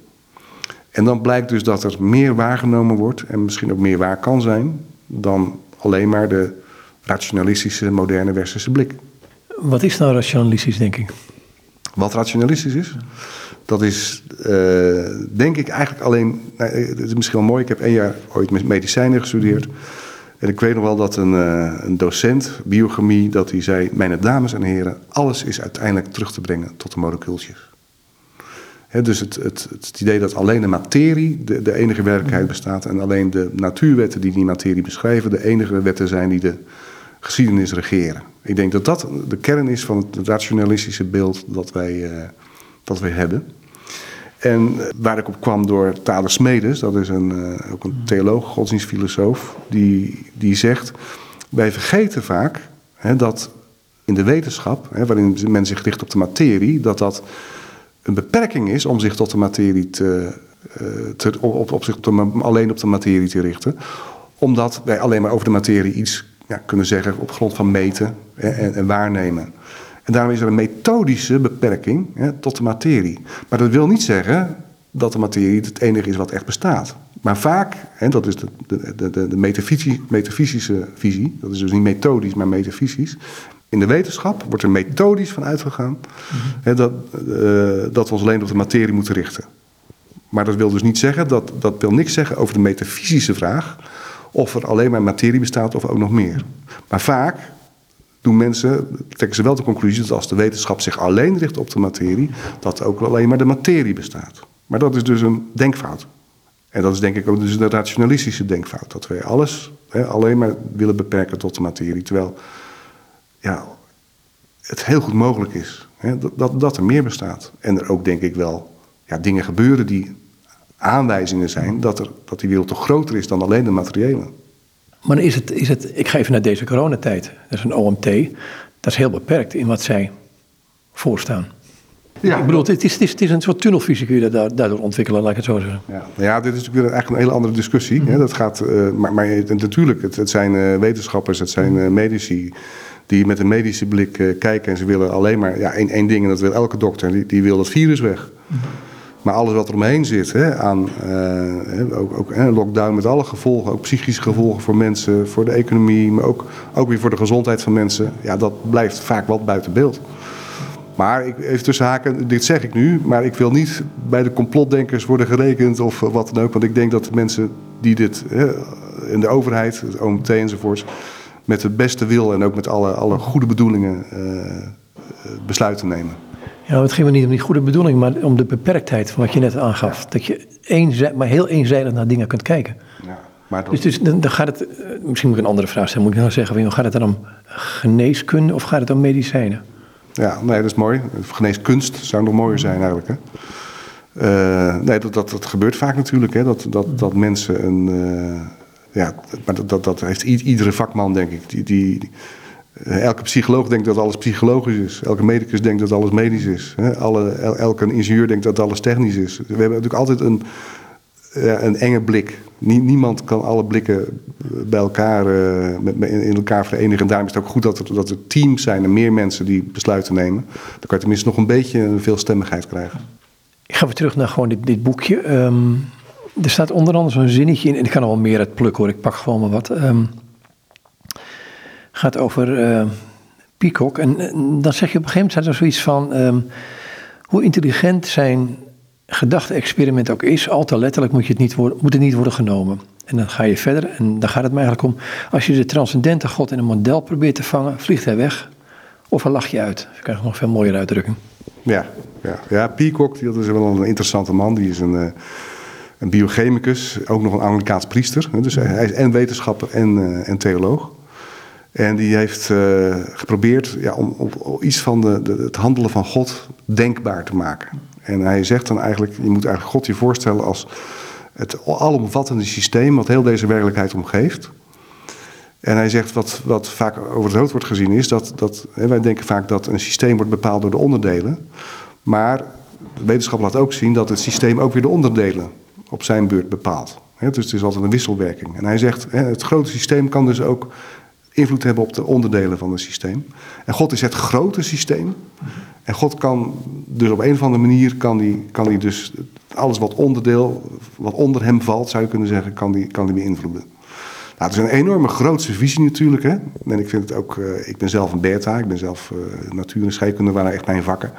En dan blijkt dus dat er meer waargenomen wordt en misschien ook meer waar kan zijn dan alleen maar de rationalistische, moderne westerse blik. Wat is nou rationalistisch, denk ik? Wat rationalistisch is? Dat is, uh, denk ik, eigenlijk alleen. Nou, het is misschien wel mooi, ik heb één jaar ooit medicijnen gestudeerd. En ik weet nog wel dat een, uh, een docent, biochemie, dat hij zei: Mijn dames en heren, alles is uiteindelijk terug te brengen tot de molecuultjes. Dus het, het, het, idee dat alleen de materie de, enige werkelijkheid bestaat en alleen de natuurwetten die die materie beschrijven de enige wetten zijn die de geschiedenis regeren. Ik denk dat dat de kern is van het rationalistische beeld dat wij, dat wij hebben. En eh, waar ik op kwam door Thales Smedes, dat is een, uh, ook een theoloog, godsdienstfilosoof, die, die zegt: Wij vergeten vaak hè, dat in de wetenschap, hè, waarin men zich richt op de materie, dat dat een beperking is om zich tot de materie te, te op, op zich alleen op de materie te richten. Omdat wij alleen maar over de materie iets ja, kunnen zeggen op grond van meten en, en, waarnemen. En daarom is er een methodische beperking hè, tot de materie. Maar dat wil niet zeggen dat de materie het enige is wat echt bestaat. Maar vaak, en dat is de, de, de, de metafysische visie, dat is dus niet methodisch, maar metafysisch. In de wetenschap wordt er methodisch van uitgegaan hè, dat, uh, dat we ons alleen op de materie moeten richten. Maar dat wil dus niet zeggen, dat, dat wil niks zeggen over de metafysische vraag of er alleen maar materie bestaat of ook nog meer. Maar vaak doen mensen, trekken ze wel de conclusie dat als de wetenschap zich alleen richt op de materie, dat ook alleen maar de materie bestaat. Maar dat is dus een denkfout. En dat is denk ik ook dus de rationalistische denkfout. Dat wij alles hè, alleen maar willen beperken tot de materie. Terwijl ja, het heel goed mogelijk is hè, dat, dat, dat er meer bestaat. En er ook denk ik wel ja, dingen gebeuren die aanwijzingen zijn dat, er, dat die wereld toch groter is dan alleen de materiële. Maar is het, is het, ik ga even naar deze coronatijd. Dat is een OMT. Dat is heel beperkt in wat zij voorstaan. Ja. Ik bedoel, het is, het, is, het is een soort tunnelvisie kun je daardoor ontwikkelen, laat ik het zo zeggen. Ja, ja dit is natuurlijk eigenlijk een hele andere discussie. hè? Dat gaat, uh, maar, maar natuurlijk, het, het zijn uh, wetenschappers, het zijn uh, medici die met een medische blik kijken en ze willen alleen maar ja, één, één ding en dat wil elke dokter, die, die wil dat virus weg. Mm -hmm. Maar alles wat er omheen zit, hè, aan uh, ook, ook hè, lockdown met alle gevolgen, ook psychische gevolgen voor mensen, voor de economie, maar ook, ook weer voor de gezondheid van mensen, ja, dat blijft vaak wat buiten beeld. Maar ik, even tussen haken, dit zeg ik nu, maar ik wil niet bij de complotdenkers worden gerekend of wat dan ook. Want ik denk dat de mensen die dit, in de overheid, het OMT enzovoorts, met de beste wil en ook met alle, alle goede bedoelingen uh, besluiten nemen. Ja, het ging me niet om die goede bedoeling, maar om de beperktheid van wat je net aangaf. Dat je een, maar heel eenzijdig naar dingen kunt kijken. Ja, maar Dus, dus dan, dan, gaat het, misschien moet ik een andere vraag stellen, moet ik nou zeggen, gaat het dan om geneeskunde of gaat het om medicijnen? Ja, nee, dat is mooi. Geneeskunst zou nog mooier zijn eigenlijk. Hè? Uh, nee, dat, dat, dat gebeurt vaak natuurlijk, hè? Dat, dat, dat mensen een. Uh, ja, maar dat, dat, dat heeft iedere vakman, denk ik. Die, die, elke psycholoog denkt dat alles psychologisch is. Elke medicus denkt dat alles medisch is. Alle, elke ingenieur denkt dat alles technisch is. We hebben natuurlijk altijd een, een enge blik. Niemand kan alle blikken bij elkaar, eh, in elkaar verenigen. En daarom is het ook goed dat er, dat er teams zijn en meer mensen die besluiten nemen. Dan kan je tenminste nog een beetje een veelstemmigheid krijgen. Ik ga weer terug naar gewoon dit, dit boekje. Um, er staat onder andere zo'n zinnetje in. En ik kan er wel meer uit plukken hoor. Ik pak gewoon maar wat. Um, gaat over uh, Peacock. En, en, dan zeg je op een gegeven moment staat er zoiets van... Um, hoe intelligent zijn gedachte-experiment ook is... al te letterlijk moet, je het niet worden, moet het niet worden genomen. En dan ga je verder en dan gaat het me eigenlijk om... als je de transcendente God in een model probeert te vangen... vliegt hij weg of hij lacht je uit. Dan krijg je nog veel mooiere uitdrukking. Ja, ja. ja Peacock die, dat is wel een interessante man. Die is een... Uh, een biochemicus, ook nog een Amerikaans priester. Dus hij is en wetenschapper en, en theoloog. En die heeft uh, geprobeerd ja, om, iets van de, het handelen van God denkbaar te maken. En hij zegt dan eigenlijk, je moet eigenlijk God je voorstellen als het alomvattende systeem wat heel deze werkelijkheid omgeeft. En hij zegt wat, wat vaak over het hoofd wordt gezien is dat, dat hè, wij denken vaak dat een systeem wordt bepaald door de onderdelen. Maar de wetenschap laat ook zien dat het systeem ook weer de onderdelen op zijn beurt bepaalt. dus het is altijd een wisselwerking. En hij zegt, het grote systeem kan dus ook invloed hebben op de onderdelen van het systeem. En God is het grote systeem. En God kan dus op een of andere manier, kan die, kan die dus alles wat onderdeel, wat onder hem valt, zou je kunnen zeggen, kan die, kan die beïnvloeden. Nou, het is een enorme grootse visie natuurlijk. Hè? En ik vind het ook, uh, ik ben zelf een beta, ik ben zelf uh, natuur- en scheikunde, waren echt mijn vakken.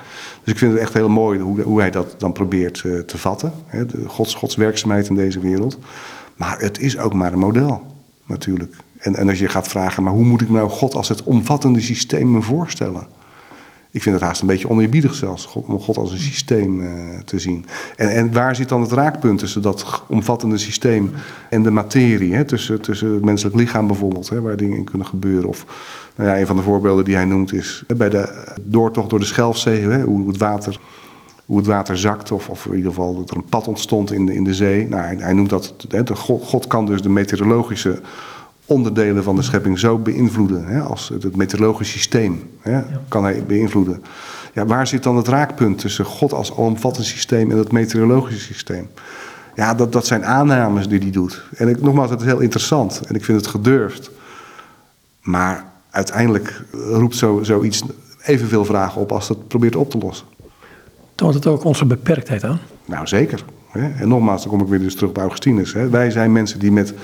Dus ik vind het echt heel mooi hoe, hoe hij dat dan probeert uh, te vatten. Hè? De gods, gods werkzaamheid in deze wereld. Maar het is ook maar een model, natuurlijk. En, en als je gaat vragen, maar hoe moet ik nou God als het omvattende systeem me voorstellen? Ik vind het haast een beetje oneerbiedig zelfs, om God als een systeem uh, te zien. En, en, waar zit dan het raakpunt tussen dat omvattende systeem en de materie? Hè? Tussen, tussen het menselijk lichaam bijvoorbeeld, hè, waar dingen in kunnen gebeuren. Of nou ja, een van de voorbeelden die hij noemt is bij de doortocht door de Schelfzee, hè, hoe het water hoe het water zakt, of, of in ieder geval dat er een pad ontstond in de, in de zee. Nou, hij, noemt dat, hè, God, kan dus de meteorologische onderdelen van de schepping zo beïnvloeden. Hè, als het, meteorologisch systeem hè, kan hij beïnvloeden. Ja, waar zit dan het raakpunt tussen God als alomvattend systeem en het meteorologische systeem? Ja, dat, dat zijn aannames die hij doet. En ik, nogmaals, het is heel interessant en ik vind het gedurfd. Maar uiteindelijk roept zo, zoiets evenveel vragen op als het probeert op te lossen. Toont het ook onze beperktheid aan? Nou, zeker. En nogmaals, dan kom ik weer dus terug bij Augustinus. Wij zijn mensen die met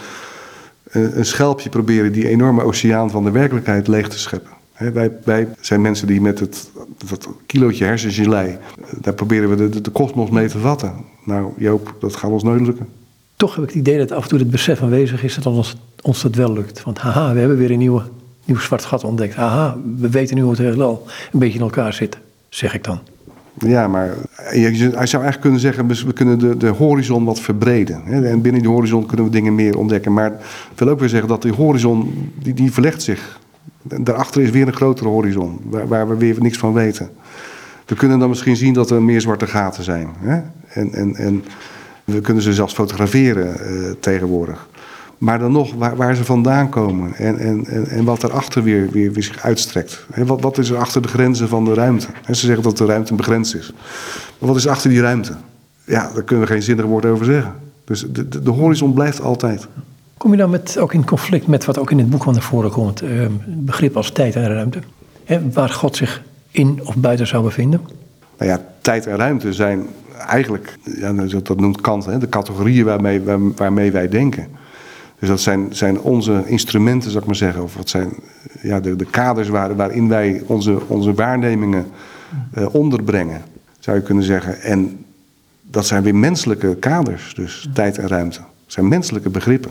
een schelpje proberen die enorme oceaan van de werkelijkheid leeg te scheppen. wij, wij, zijn mensen die met het dat kilootje hersengelei, daar proberen we de kosmos mee te vatten. Nou Joop, dat gaat ons nooit lukken. Toch heb ik het idee dat af en toe het besef aanwezig is dat ons, ons dat wel lukt. Want haha, we hebben weer een nieuwe, nieuw zwart gat ontdekt. Haha, we weten nu hoe het heelal een beetje in elkaar zit, zeg ik dan. Ja, maar hij zou eigenlijk kunnen zeggen, we kunnen de, de horizon wat verbreden. En binnen die horizon kunnen we dingen meer ontdekken. Maar ik wil ook weer zeggen dat die horizon, die, die verlegt zich. Daarachter is weer een grotere horizon, waar, waar we weer niks van weten. We kunnen dan misschien zien dat er meer zwarte gaten zijn. Hè? En, en, en we kunnen ze zelfs fotograferen uh, tegenwoordig. Maar dan nog, waar, waar ze vandaan komen en, en, en, en wat erachter weer, weer, weer zich uitstrekt. wat, wat is er achter de grenzen van de ruimte? ze zeggen dat de ruimte begrensd is. Maar wat is achter die ruimte? Ja, daar kunnen we geen zinnig woord over zeggen. Dus de, de, de horizon blijft altijd. Kom je dan met, ook in conflict met wat ook in het boek van naar voren komt? Uh, begrip als tijd en ruimte. Waar God zich in of buiten zou bevinden? Nou ja, tijd en ruimte zijn eigenlijk, ja, dat noemt Kant, hè, de categorieën waarmee, waarmee wij denken. Dus dat zijn, zijn onze instrumenten, zou ik maar zeggen. Of wat zijn ja, de, de kaders waar, waarin wij onze, onze waarnemingen uh, onderbrengen, zou je kunnen zeggen. En dat zijn weer menselijke kaders, dus tijd en ruimte. Dat zijn menselijke begrippen.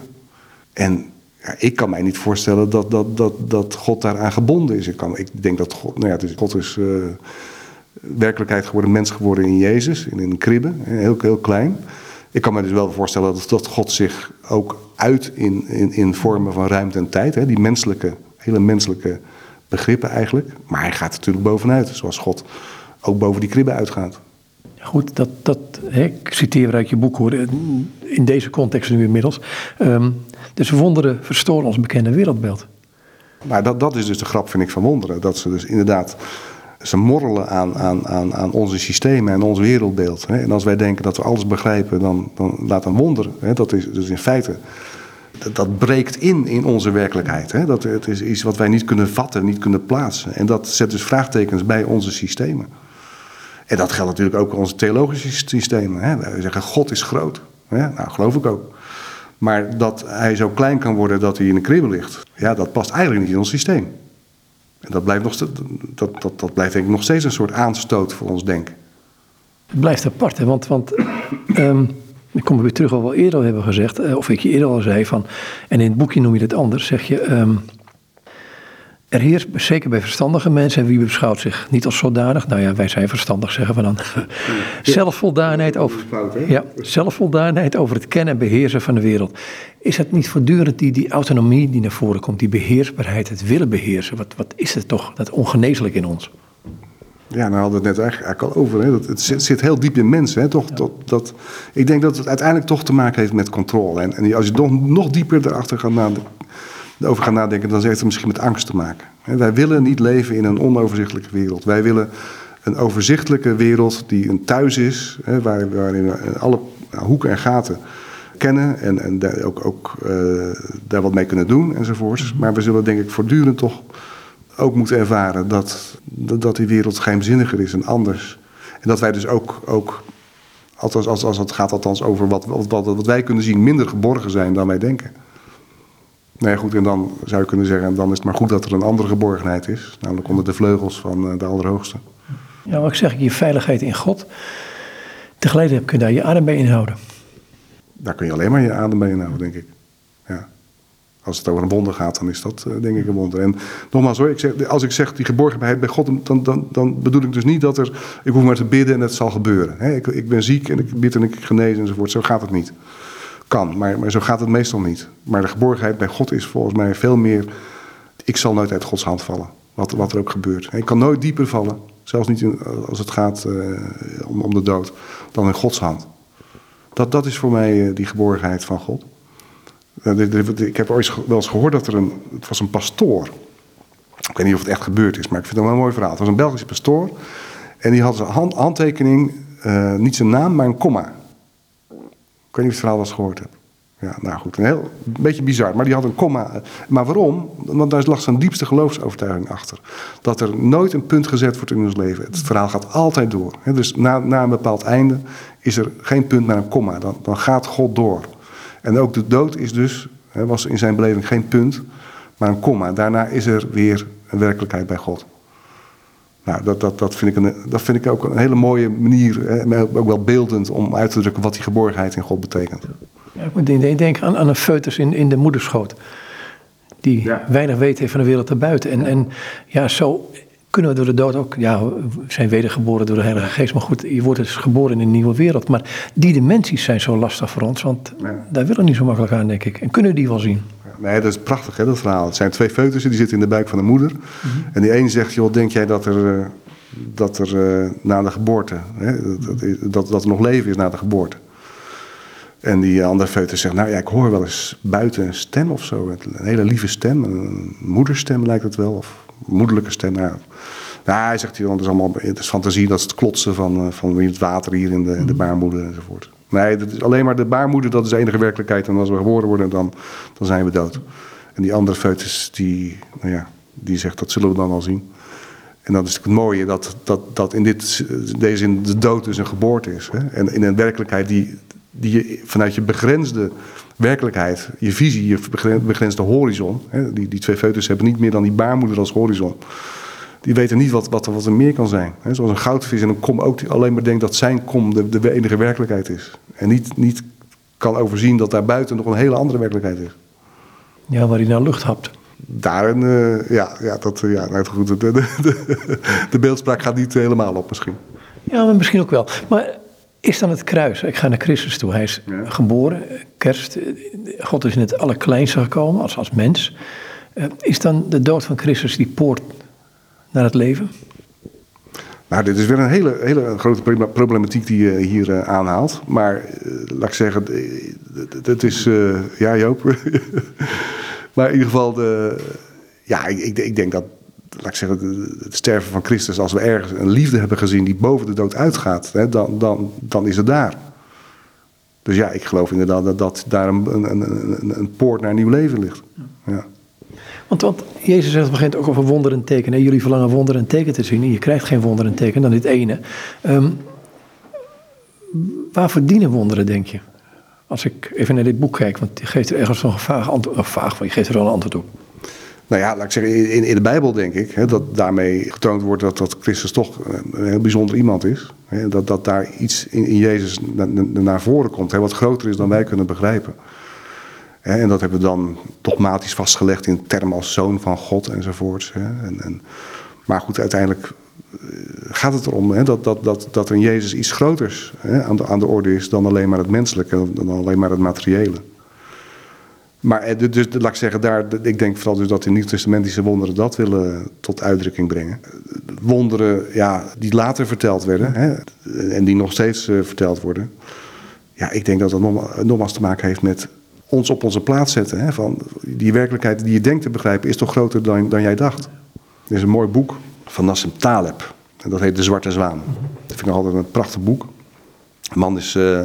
En ja, ik kan mij niet voorstellen dat, dat, dat, dat God daaraan gebonden is. Ik, kan, ik denk dat God, nou ja, dus God is uh, werkelijkheid geworden, mens geworden in Jezus, in een kribbe, heel, heel klein. Ik kan me dus wel voorstellen dat, dat God zich ook uit in, in, in vormen van ruimte en tijd. Hè, die menselijke, hele menselijke begrippen eigenlijk. Maar hij gaat natuurlijk bovenuit, zoals God ook boven die kribben uitgaat. Goed, dat, dat, hè, ik citeer uit je boek hoor, in deze context nu inmiddels. Um, dus wonderen verstoren ons bekende wereldbeeld. Maar dat, dat is dus de grap, vind ik, van wonderen. Dat ze dus inderdaad ze morrelen aan, aan, aan, aan onze systemen en ons wereldbeeld. Hè. En als wij denken dat we alles begrijpen, dan, dan laat een wonder. Hè. Dat is dus in feite, dat, dat breekt in in onze werkelijkheid. Hè. Dat, het is iets wat wij niet kunnen vatten, niet kunnen plaatsen. En dat zet dus vraagtekens bij onze systemen. En dat geldt natuurlijk ook voor onze theologische systemen. Hè. Wij zeggen God is groot. Hè. Nou, geloof ik ook. Maar dat hij zo klein kan worden dat hij in een kribbel ligt, ja, dat past eigenlijk niet in ons systeem. En dat blijft, nog, dat, dat, dat blijft denk ik nog steeds een soort aanstoot voor ons denken. Het blijft apart, hè? want, want um, ik kom er weer terug wat we eerder al hebben gezegd, eh, of ik je eerder al zei van, en in het boekje noem je het anders, zeg je, um, er heerst, zeker bij verstandige mensen, en wie beschouwt zich niet als zodanig, nou ja, wij zijn verstandig, zeggen we dan, zelfvoldaanheid over, ja, zelfvoldaanheid over het kennen en beheersen van de wereld. Is het niet voortdurend die, die autonomie die naar voren komt, die beheersbaarheid, het willen beheersen? Wat, wat is het toch, dat ongeneeslijk in ons? Ja, nou hadden we het net eigenlijk al over. Hè. Dat, het zit, zit, heel diep in mensen. Hè. Toch, dat, dat, ik denk dat het uiteindelijk toch te maken heeft met controle. En, en als je nog, nog dieper erachter gaat nadenken over gaan nadenken, dan heeft het misschien met angst te maken. Wij willen niet leven in een onoverzichtelijke wereld. Wij willen een overzichtelijke wereld die een thuis is, waarin we alle hoeken en gaten kennen en, en daar ook, ook uh, daar wat mee kunnen doen enzovoorts. Mhm. Maar we zullen denk ik voortdurend toch ook moeten ervaren dat, dat die wereld geheimzinniger is en anders. En dat wij dus ook, ook althans, als, als het gaat althans over wat, wat wij kunnen zien, minder geborgen zijn dan wij denken. Nee, goed, en dan zou je kunnen zeggen, dan is het maar goed dat er een andere geborgenheid is, namelijk onder de vleugels van eh, de Allerhoogste. Ja, wat ik zeg, je veiligheid in God. Tegelijkertijd kun je daar je adem bij inhouden. Daar kun je alleen maar je adem bij inhouden, denk ik. Ja. Als het over een wonder gaat, dan is dat uh, denk ik een wonder. En nogmaals hoor, ik zeg, als ik zeg die geborgenheid bij God, dan, dan, dan bedoel ik dus niet dat er, ik hoef maar te bidden en het zal gebeuren. ik, ik ben ziek en ik bid en ik genees enzovoort. Zo gaat het niet kan. Maar, maar zo gaat het meestal niet. Maar de geborgenheid bij God is volgens mij veel meer. Ik zal nooit uit Gods hand vallen. Wat, wat er ook gebeurt. Ik kan nooit dieper vallen. Zelfs niet als het gaat uh, om, om de dood. Dan in Gods hand. Dat, dat is voor mij uh, die geborgenheid van God. Uh, ik heb ooit wel eens gehoord dat er een. Het was een pastoor. Ik weet niet of het echt gebeurd is, maar ik vind het wel een mooi verhaal. Het was een Belgische pastoor. En die had hand, handtekening, niet zijn naam, maar een komma. Ik weet niet of je het verhaal eens gehoord hebt. Ja, nou goed, een, heel, een beetje bizar. Maar die had een komma. Maar waarom? Want daar lag zijn diepste geloofsovertuiging achter. Dat er nooit een punt gezet wordt in ons leven. Het verhaal gaat altijd door. Dus na, na een bepaald einde is er geen punt, maar een komma. Dan, dan gaat God door. En ook de dood is dus, was in zijn beleving geen punt, maar een komma. Daarna is er weer een werkelijkheid bij God. Nou, dat, dat, dat, vind ik een, dat vind ik ook een hele mooie manier, hè, ook wel beeldend, om uit te drukken wat die geborgenheid in God betekent. Ja, ik moet denken aan, aan een foetus in, in de moederschoot. Die weinig weet heeft van de wereld erbuiten. En, en ja, zo kunnen we door de dood ook, ja, we zijn wedergeboren door de Heilige Geest, maar goed, je wordt dus geboren in een nieuwe wereld. Maar die dimensies zijn zo lastig voor ons, want Ja. daar willen we niet zo makkelijk aan, denk ik. En kunnen we die wel zien? Nee, dat is prachtig, hè, dat verhaal. Het zijn twee foetussen, die zitten in de buik van de moeder. En die een zegt, joh, denk jij dat er, eh, dat er eh, na de geboorte, hè, dat, dat, dat, er nog leven is na de geboorte. En die andere foetus zegt, nou ja, ik hoor wel eens buiten een stem of zo. Een hele lieve stem, een moederstem lijkt het wel, of moederlijke stem. Nou, nou hij zegt, joh, het is allemaal het is fantasie, dat is het klotsen van, eh, van het water hier in de, in de baarmoeder enzovoort. Nee, dat is alleen maar de baarmoeder, dat is de enige werkelijkheid. En als we geboren worden, dan, dan zijn we dood. En die andere foetus, die, nou ja, die zegt, dat zullen we dan wel zien. En dat is het mooie, dat, dat, dat in dit, deze zin de dood dus een geboorte is. Hè? En in een werkelijkheid die, die je vanuit je begrensde werkelijkheid, je visie, je begren- begrensde horizon. Hè? Die, die twee foetus hebben niet meer dan die baarmoeder als horizon. Die weten niet wat, wat, er, wat er meer kan zijn. Zoals een goudvis en een kom ook die alleen maar denkt dat zijn kom de, de enige werkelijkheid is. En niet, niet kan overzien dat daar buiten nog een hele andere werkelijkheid is. Ja, waar hij naar lucht hapt. Daarin, eh, ja, ja, dat, eh, ja nou goed, de, de, de, de beeldspraak gaat niet helemaal op misschien. Ja, maar misschien ook wel. Maar is dan het kruis? Ik ga naar Christus toe. Hij is Ja. geboren, kerst. God is in het allerkleinste gekomen als, als mens. Eh, Is dan de dood van Christus die poort naar het leven? Nou, dit is weer een hele, hele grote proble- problematiek die je hier eh, aanhaalt. Maar eh, laat ik zeggen, het- het is. eh, ja, Joop. maar in ieder geval, de, ja, ik, ik, denk dat. Laat ik zeggen, het sterven van Christus, als we ergens een liefde hebben gezien die boven de dood uitgaat, hè, dan, dan, dan is het daar. Dus ja, ik geloof inderdaad dat, dat daar een, een, een, een poort naar een nieuw leven ligt. Ja. Want, want Jezus zegt op ook over wonderen en tekenen. Jullie verlangen wonderen en teken te zien. En je krijgt geen wonderen en teken dan dit ene. Ehm, waar verdienen wonderen, denk je? Als ik even naar dit boek kijk, want je geeft er ergens een vaag antwoord. Maar je geeft er wel een antwoord op. Nou ja, laat ik zeggen, in, in de Bijbel denk ik hè, dat daarmee getoond wordt dat, dat Christus toch een heel bijzonder iemand is. Hè, dat, dat daar iets in, in Jezus na- na- naar voren komt, hè, wat groter is dan wij kunnen begrijpen. En dat hebben we dan dogmatisch vastgelegd in termen als zoon van God enzovoorts. En, en, maar goed, uiteindelijk eh, gaat het erom hè, dat, dat, dat, dat er in Jezus iets groters hè, aan, de, aan de orde is dan alleen maar het menselijke, dan alleen maar het materiële. Maar eh, dus, dus laat ik zeggen, daar, ik denk vooral dus dat de Nieuw-Testamentische wonderen dat willen tot uitdrukking brengen. Wonderen ja, die later verteld werden hè, en die nog steeds eh, verteld worden. Ja, ik denk dat dat nog- nogmaals te maken heeft met ons op onze plaats zetten. Hè, van die werkelijkheid die je denkt te begrijpen is toch groter dan, dan jij dacht. Er is een mooi boek van Nassim Taleb. En dat heet De Zwarte Zwaan. Dat vind ik altijd een prachtig boek. De man is eh,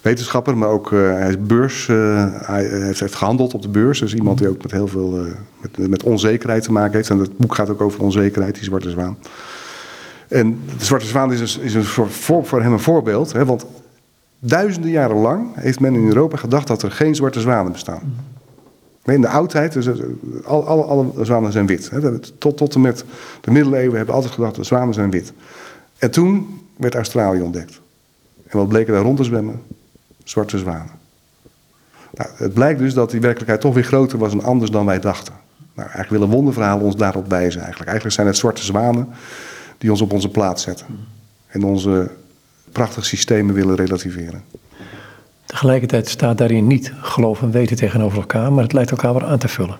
wetenschapper, maar ook eh, hij is beurs. eh, hij heeft, gehandeld op de beurs. Dus iemand die ook met heel veel met, met onzekerheid te maken heeft. En het boek gaat ook over onzekerheid, die Zwarte Zwaan. En de Zwarte Zwaan is, is een voor, voor hem een voorbeeld. Hè, want duizenden jaren lang heeft men in Europa gedacht dat er geen zwarte zwanen bestaan. In de oudheid, dus, eh, alle, alle, alle zwanen zijn wit. Tot, tot en met de middeleeuwen hebben we altijd gedacht dat zwanen zijn wit. En toen werd Australië ontdekt. En wat bleken daar rond te zwemmen? Zwarte zwanen. Nou, het blijkt dus dat die werkelijkheid toch weer groter was en anders dan wij dachten. Nou, eigenlijk willen wonderverhalen ons daarop wijzen eigenlijk. Eigenlijk zijn het zwarte zwanen die ons op onze plaats zetten. En onze prachtige systemen willen relativeren. Tegelijkertijd staat daarin niet geloof en weten tegenover elkaar, maar het lijkt elkaar wel aan te vullen.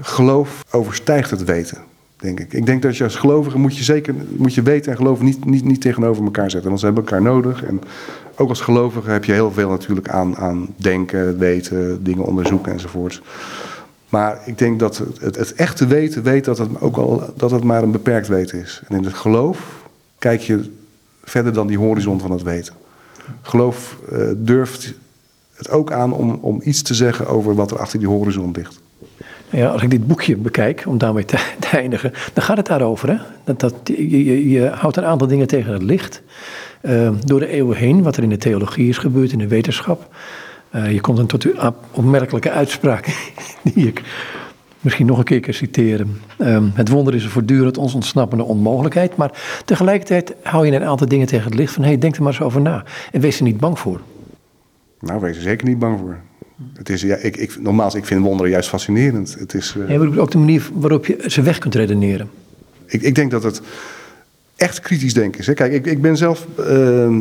Geloof overstijgt het weten, denk ik. Ik denk dat je als gelovige moet je zeker moet je weten en geloven niet, niet, niet tegenover elkaar zetten. Want ze hebben elkaar nodig. En ook als gelovige heb je heel veel natuurlijk aan, aan denken, weten, dingen onderzoeken enzovoort. Maar ik denk dat het, het, het echte weten weet dat het ook al dat het maar een beperkt weten is. En in het geloof kijk je verder dan die horizon van het weten. Geloof eh, durft het ook aan om, om iets te zeggen over wat er achter die horizon ligt. Ja, als ik dit boekje bekijk, om daarmee te, te eindigen, dan gaat het daarover. Hè? Dat, dat, je, je, houdt een aantal dingen tegen het licht. eh, door de eeuwen heen, wat er in de theologie is gebeurd, in de wetenschap. Eh, je komt dan tot een opmerkelijke uitspraak, die ik misschien nog een keer kan citeren. Ehm, het wonder is een voortdurend ons ontsnappende onmogelijkheid. Maar tegelijkertijd hou je een aantal dingen tegen het licht van... hé, hey, denk er maar eens over na. En wees er niet bang voor. Nou, wees er zeker niet bang voor. Het is, ja, ik, ik, nogmaals, ik vind wonderen juist fascinerend. Het is, eh, En ook de manier waarop je ze weg kunt redeneren. Ik, ik denk dat het echt kritisch denken is. Hè. Kijk, ik, ik ben zelf ehm,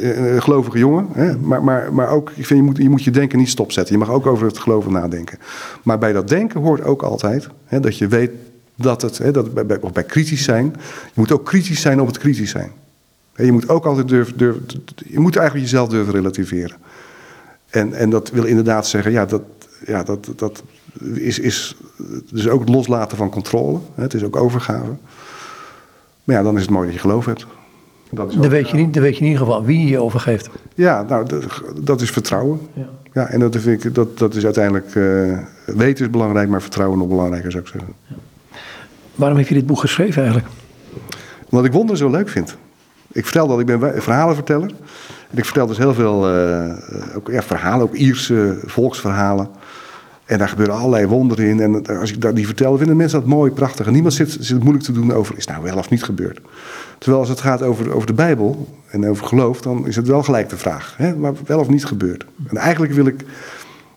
een gelovige jongen. Hè? Maar, maar, maar ook, ik vind, je moet, je moet je denken niet stopzetten. Je mag ook over het geloven nadenken. Maar bij dat denken hoort ook altijd hè, dat je weet dat het, hè, dat bij, bij, of bij kritisch zijn, je moet ook kritisch zijn op het kritisch zijn. Je moet ook altijd durven, je moet eigenlijk jezelf durven relativeren. En, en dat wil inderdaad zeggen, ja, dat, ja, dat, dat is, is dus ook het loslaten van controle. Het is ook overgave. Maar ja, dan is het mooi dat je geloof hebt. Dat dan, weet je niet, dan weet je in ieder geval wie je overgeeft. Ja, nou, dat, dat is vertrouwen. Ja. ja, en dat, vind ik, dat, dat is uiteindelijk... Uh, weten is belangrijk, maar vertrouwen nog belangrijker, zou ik zeggen. Ja. Waarom heb je dit boek geschreven eigenlijk? Omdat ik wonderen zo leuk vind. Ik vertel dat ik ben verhalenverteller. En ik vertel dus heel veel uh, ook, ja, verhalen, ook Ierse volksverhalen. En daar gebeuren allerlei wonderen in. En als ik die vertel, vinden mensen dat mooi, prachtig. En niemand zit, zit moeilijk te doen over, is nou wel of niet gebeurd. Terwijl als het gaat over, over de Bijbel en over geloof, dan is het wel gelijk de vraag. Hè? Maar wel of niet gebeurd. En eigenlijk wil ik, nou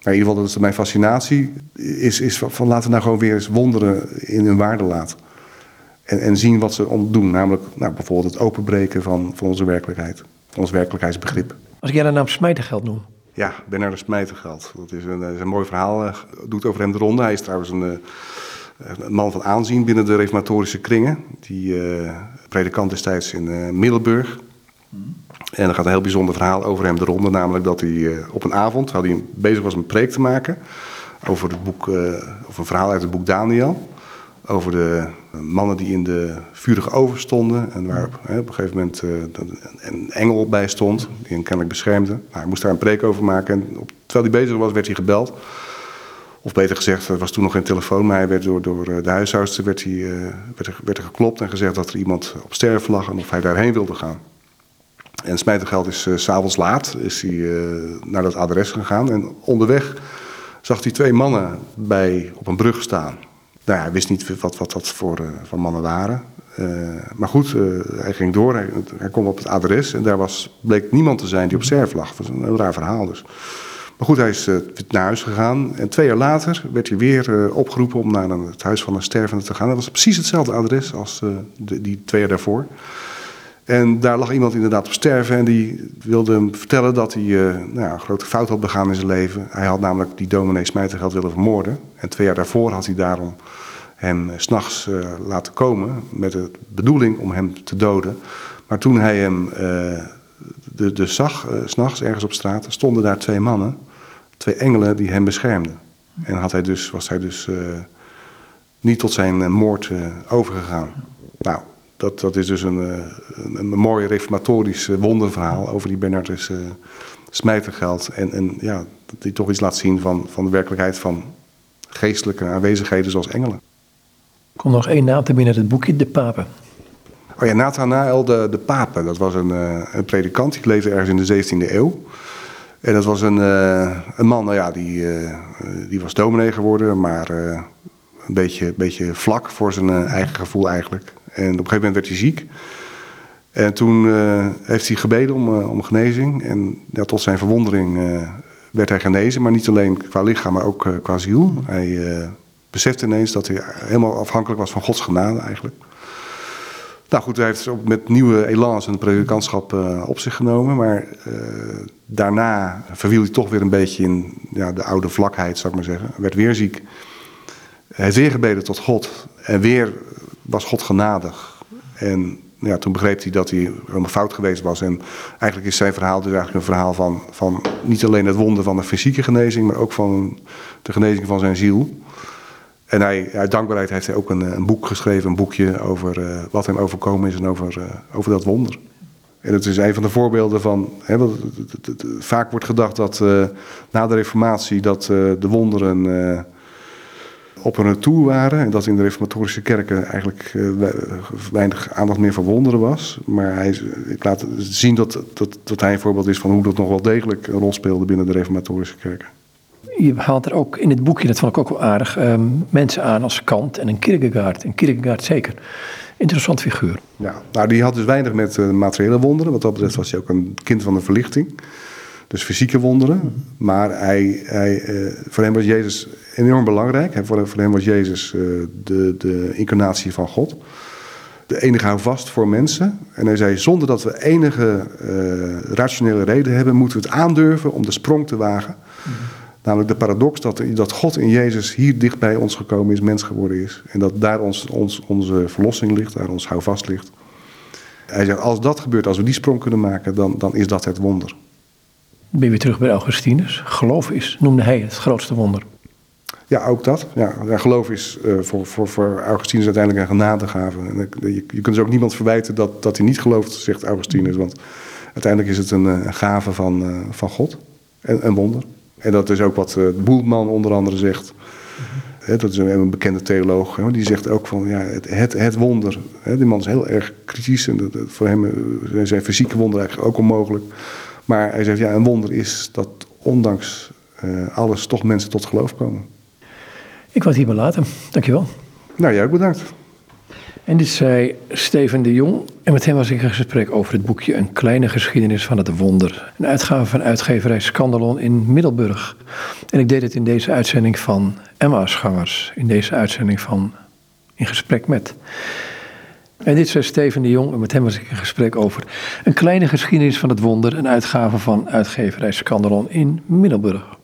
in ieder geval dat is mijn fascinatie, is, is van, laten we nou gewoon weer eens wonderen in hun waarde laten. En, en zien wat ze doen. Namelijk nou, bijvoorbeeld het openbreken van, van onze werkelijkheid. Van ons werkelijkheidsbegrip. Als ik jij de naam Smijtergeld noem. Ja, Bernard Smijtergeld. Dat is een, is een mooi verhaal. Uh, doet over hem de ronde. Hij is trouwens een, een man van aanzien binnen de reformatorische kringen. Die uh, predikant destijds in Middelburg. En er gaat een heel bijzonder verhaal over hem de ronde. Namelijk dat hij op een avond had hij bezig was een preek te maken. Over, het boek, of een verhaal uit het boek Daniel over de mannen die in de vurige oven stonden. En waar op, hè, op een gegeven moment uh, een engel bij stond, die hem kennelijk beschermde. Nou, hij moest daar een preek over maken. En op, terwijl hij bezig was, werd hij gebeld. Of beter gezegd, er was toen nog geen telefoon, maar hij werd door, door eh, de huishoudster werd, hij, uh, werd, er, werd er geklopt en gezegd dat er iemand op sterven lag en of hij daarheen wilde gaan. En Smijtergeld is s s'avonds laat is hij, naar dat adres gegaan. En onderweg zag hij twee mannen bij, op een brug staan. Nou, hij wist niet wat, wat dat voor, uh, mannen waren. Uh, maar goed, uh, hij ging door. Hij, hij, kwam op het adres en daar was, bleek niemand te zijn die op sterf lag. Dat was een raar verhaal dus. Maar goed, hij is naar huis gegaan. En twee jaar later werd hij weer opgeroepen om naar het huis van een stervende te gaan. Dat was precies hetzelfde adres als die twee jaar daarvoor. En daar lag iemand inderdaad op sterven en die wilde hem vertellen dat hij uh, nou een grote fout had begaan in zijn leven. Hij had namelijk die dominee Smijtergeld willen vermoorden. En twee jaar daarvoor had hij daarom hem eh, s'nachts uh, laten komen met de bedoeling om hem te doden. Maar toen hij hem uh, de, de zag, s'nachts ergens op straat, stonden daar twee mannen, twee engelen die hem beschermden. En had hij dus, was hij dus niet tot zijn moord overgegaan. Nou, dat, dat is dus een, een, een mooi reformatorisch wonderverhaal over die Bernardus Smijtergeld. En, en ja, die toch iets laat zien van, van de werkelijkheid van geestelijke aanwezigheden zoals engelen kom nog één naam te binnen het boekje, de Papen. Oh ja, Nathanael de, de Pape. Dat was een, uh, een predikant, die leefde ergens in de 17e eeuw. En dat was een, uh, een man, nou ja, die, uh, die was dominee geworden, maar een beetje, beetje vlak voor zijn eigen gevoel eigenlijk. En op een gegeven moment werd hij ziek. En toen heeft hij gebeden om, om genezing. En ja, tot zijn verwondering werd hij genezen, maar niet alleen qua lichaam, maar ook qua ziel. Hij besefte ineens dat hij helemaal afhankelijk was van Gods genade eigenlijk. Nou goed, hij heeft met nieuwe elan zijn predikantschap op zich genomen. Maar daarna verwiel hij toch weer een beetje in ja, de oude vlakheid, zou ik maar zeggen. Werd weer ziek. Hij heeft weer gebeden tot God. En weer was God genadig. En ja, toen begreep hij dat hij helemaal fout geweest was. En eigenlijk is zijn verhaal dus eigenlijk een verhaal van, van niet alleen het wonder van de fysieke genezing, maar ook van de genezing van zijn ziel. En hij, uit dankbaarheid heeft hij ook een, een boek geschreven, een boekje over uh, wat hem overkomen is en over, uh, over dat wonder. En het is een van de voorbeelden van. Hè, wat, vaak wordt gedacht dat uh, na de Reformatie dat de wonderen op hun retour waren. En dat in de reformatorische kerken eigenlijk weinig aandacht meer voor wonderen was. Maar hij, ik laat zien dat, dat, dat hij een voorbeeld is van hoe dat nog wel degelijk een rol speelde binnen de reformatorische kerken je haalt er ook in het boekje, dat vond ik ook wel aardig, um, mensen aan als Kant en een Kierkegaard. En Kierkegaard zeker. Interessant figuur. Ja, nou die had dus weinig met uh, materiële wonderen. Wat dat betreft was hij ook een kind van de verlichting. Dus fysieke wonderen. Maar hij, hij, eh, voor hem was Jezus enorm belangrijk. Voor, voor hem was Jezus eh, de, de incarnatie van God. De enige houvast voor mensen. En hij zei, zonder dat we enige eh, rationele reden hebben... moeten we het aandurven om de sprong te wagen. Namelijk de paradox dat, dat God in Jezus hier dicht bij ons gekomen is, mens geworden is. En dat daar ons, onze verlossing ligt, daar ons houvast ligt. Hij zegt, als dat gebeurt, als we die sprong kunnen maken, dan, dan is dat het wonder. Ben je weer terug bij Augustinus. Geloof is, noemde hij het grootste wonder. Ja, ook dat. Ja, geloof is uh, voor, voor, voor Augustinus uiteindelijk een genadegave. En je, kunt dus ook niemand verwijten dat, dat hij niet gelooft, zegt Augustinus. Want uiteindelijk is het een, een gave van, uh, van God. En een wonder. En dat is ook wat Boelman onder andere zegt. Dat is een, een bekende theoloog. Hè, die zegt ook van ja, het, het, wonder. Die man is heel erg kritisch. En dat, voor hem zijn fysieke wonderen eigenlijk ook onmogelijk. Maar hij zegt ja, een wonder is dat ondanks uh, alles toch mensen tot geloof komen. Ik word hierbij laten. Dankjewel. Nou, jij ook bedankt. En dit zei Steven de Jong. En met hem was ik in gesprek over het boekje Een kleine geschiedenis van het wonder. Een uitgave van uitgeverij Scandalon in Middelburg. En ik deed het in deze uitzending van Emma's In deze uitzending van In gesprek met. En dit zei Steven de Jong, en met hem was ik in gesprek over een kleine geschiedenis van het wonder, een uitgave van uitgeverij Scandalon in Middelburg.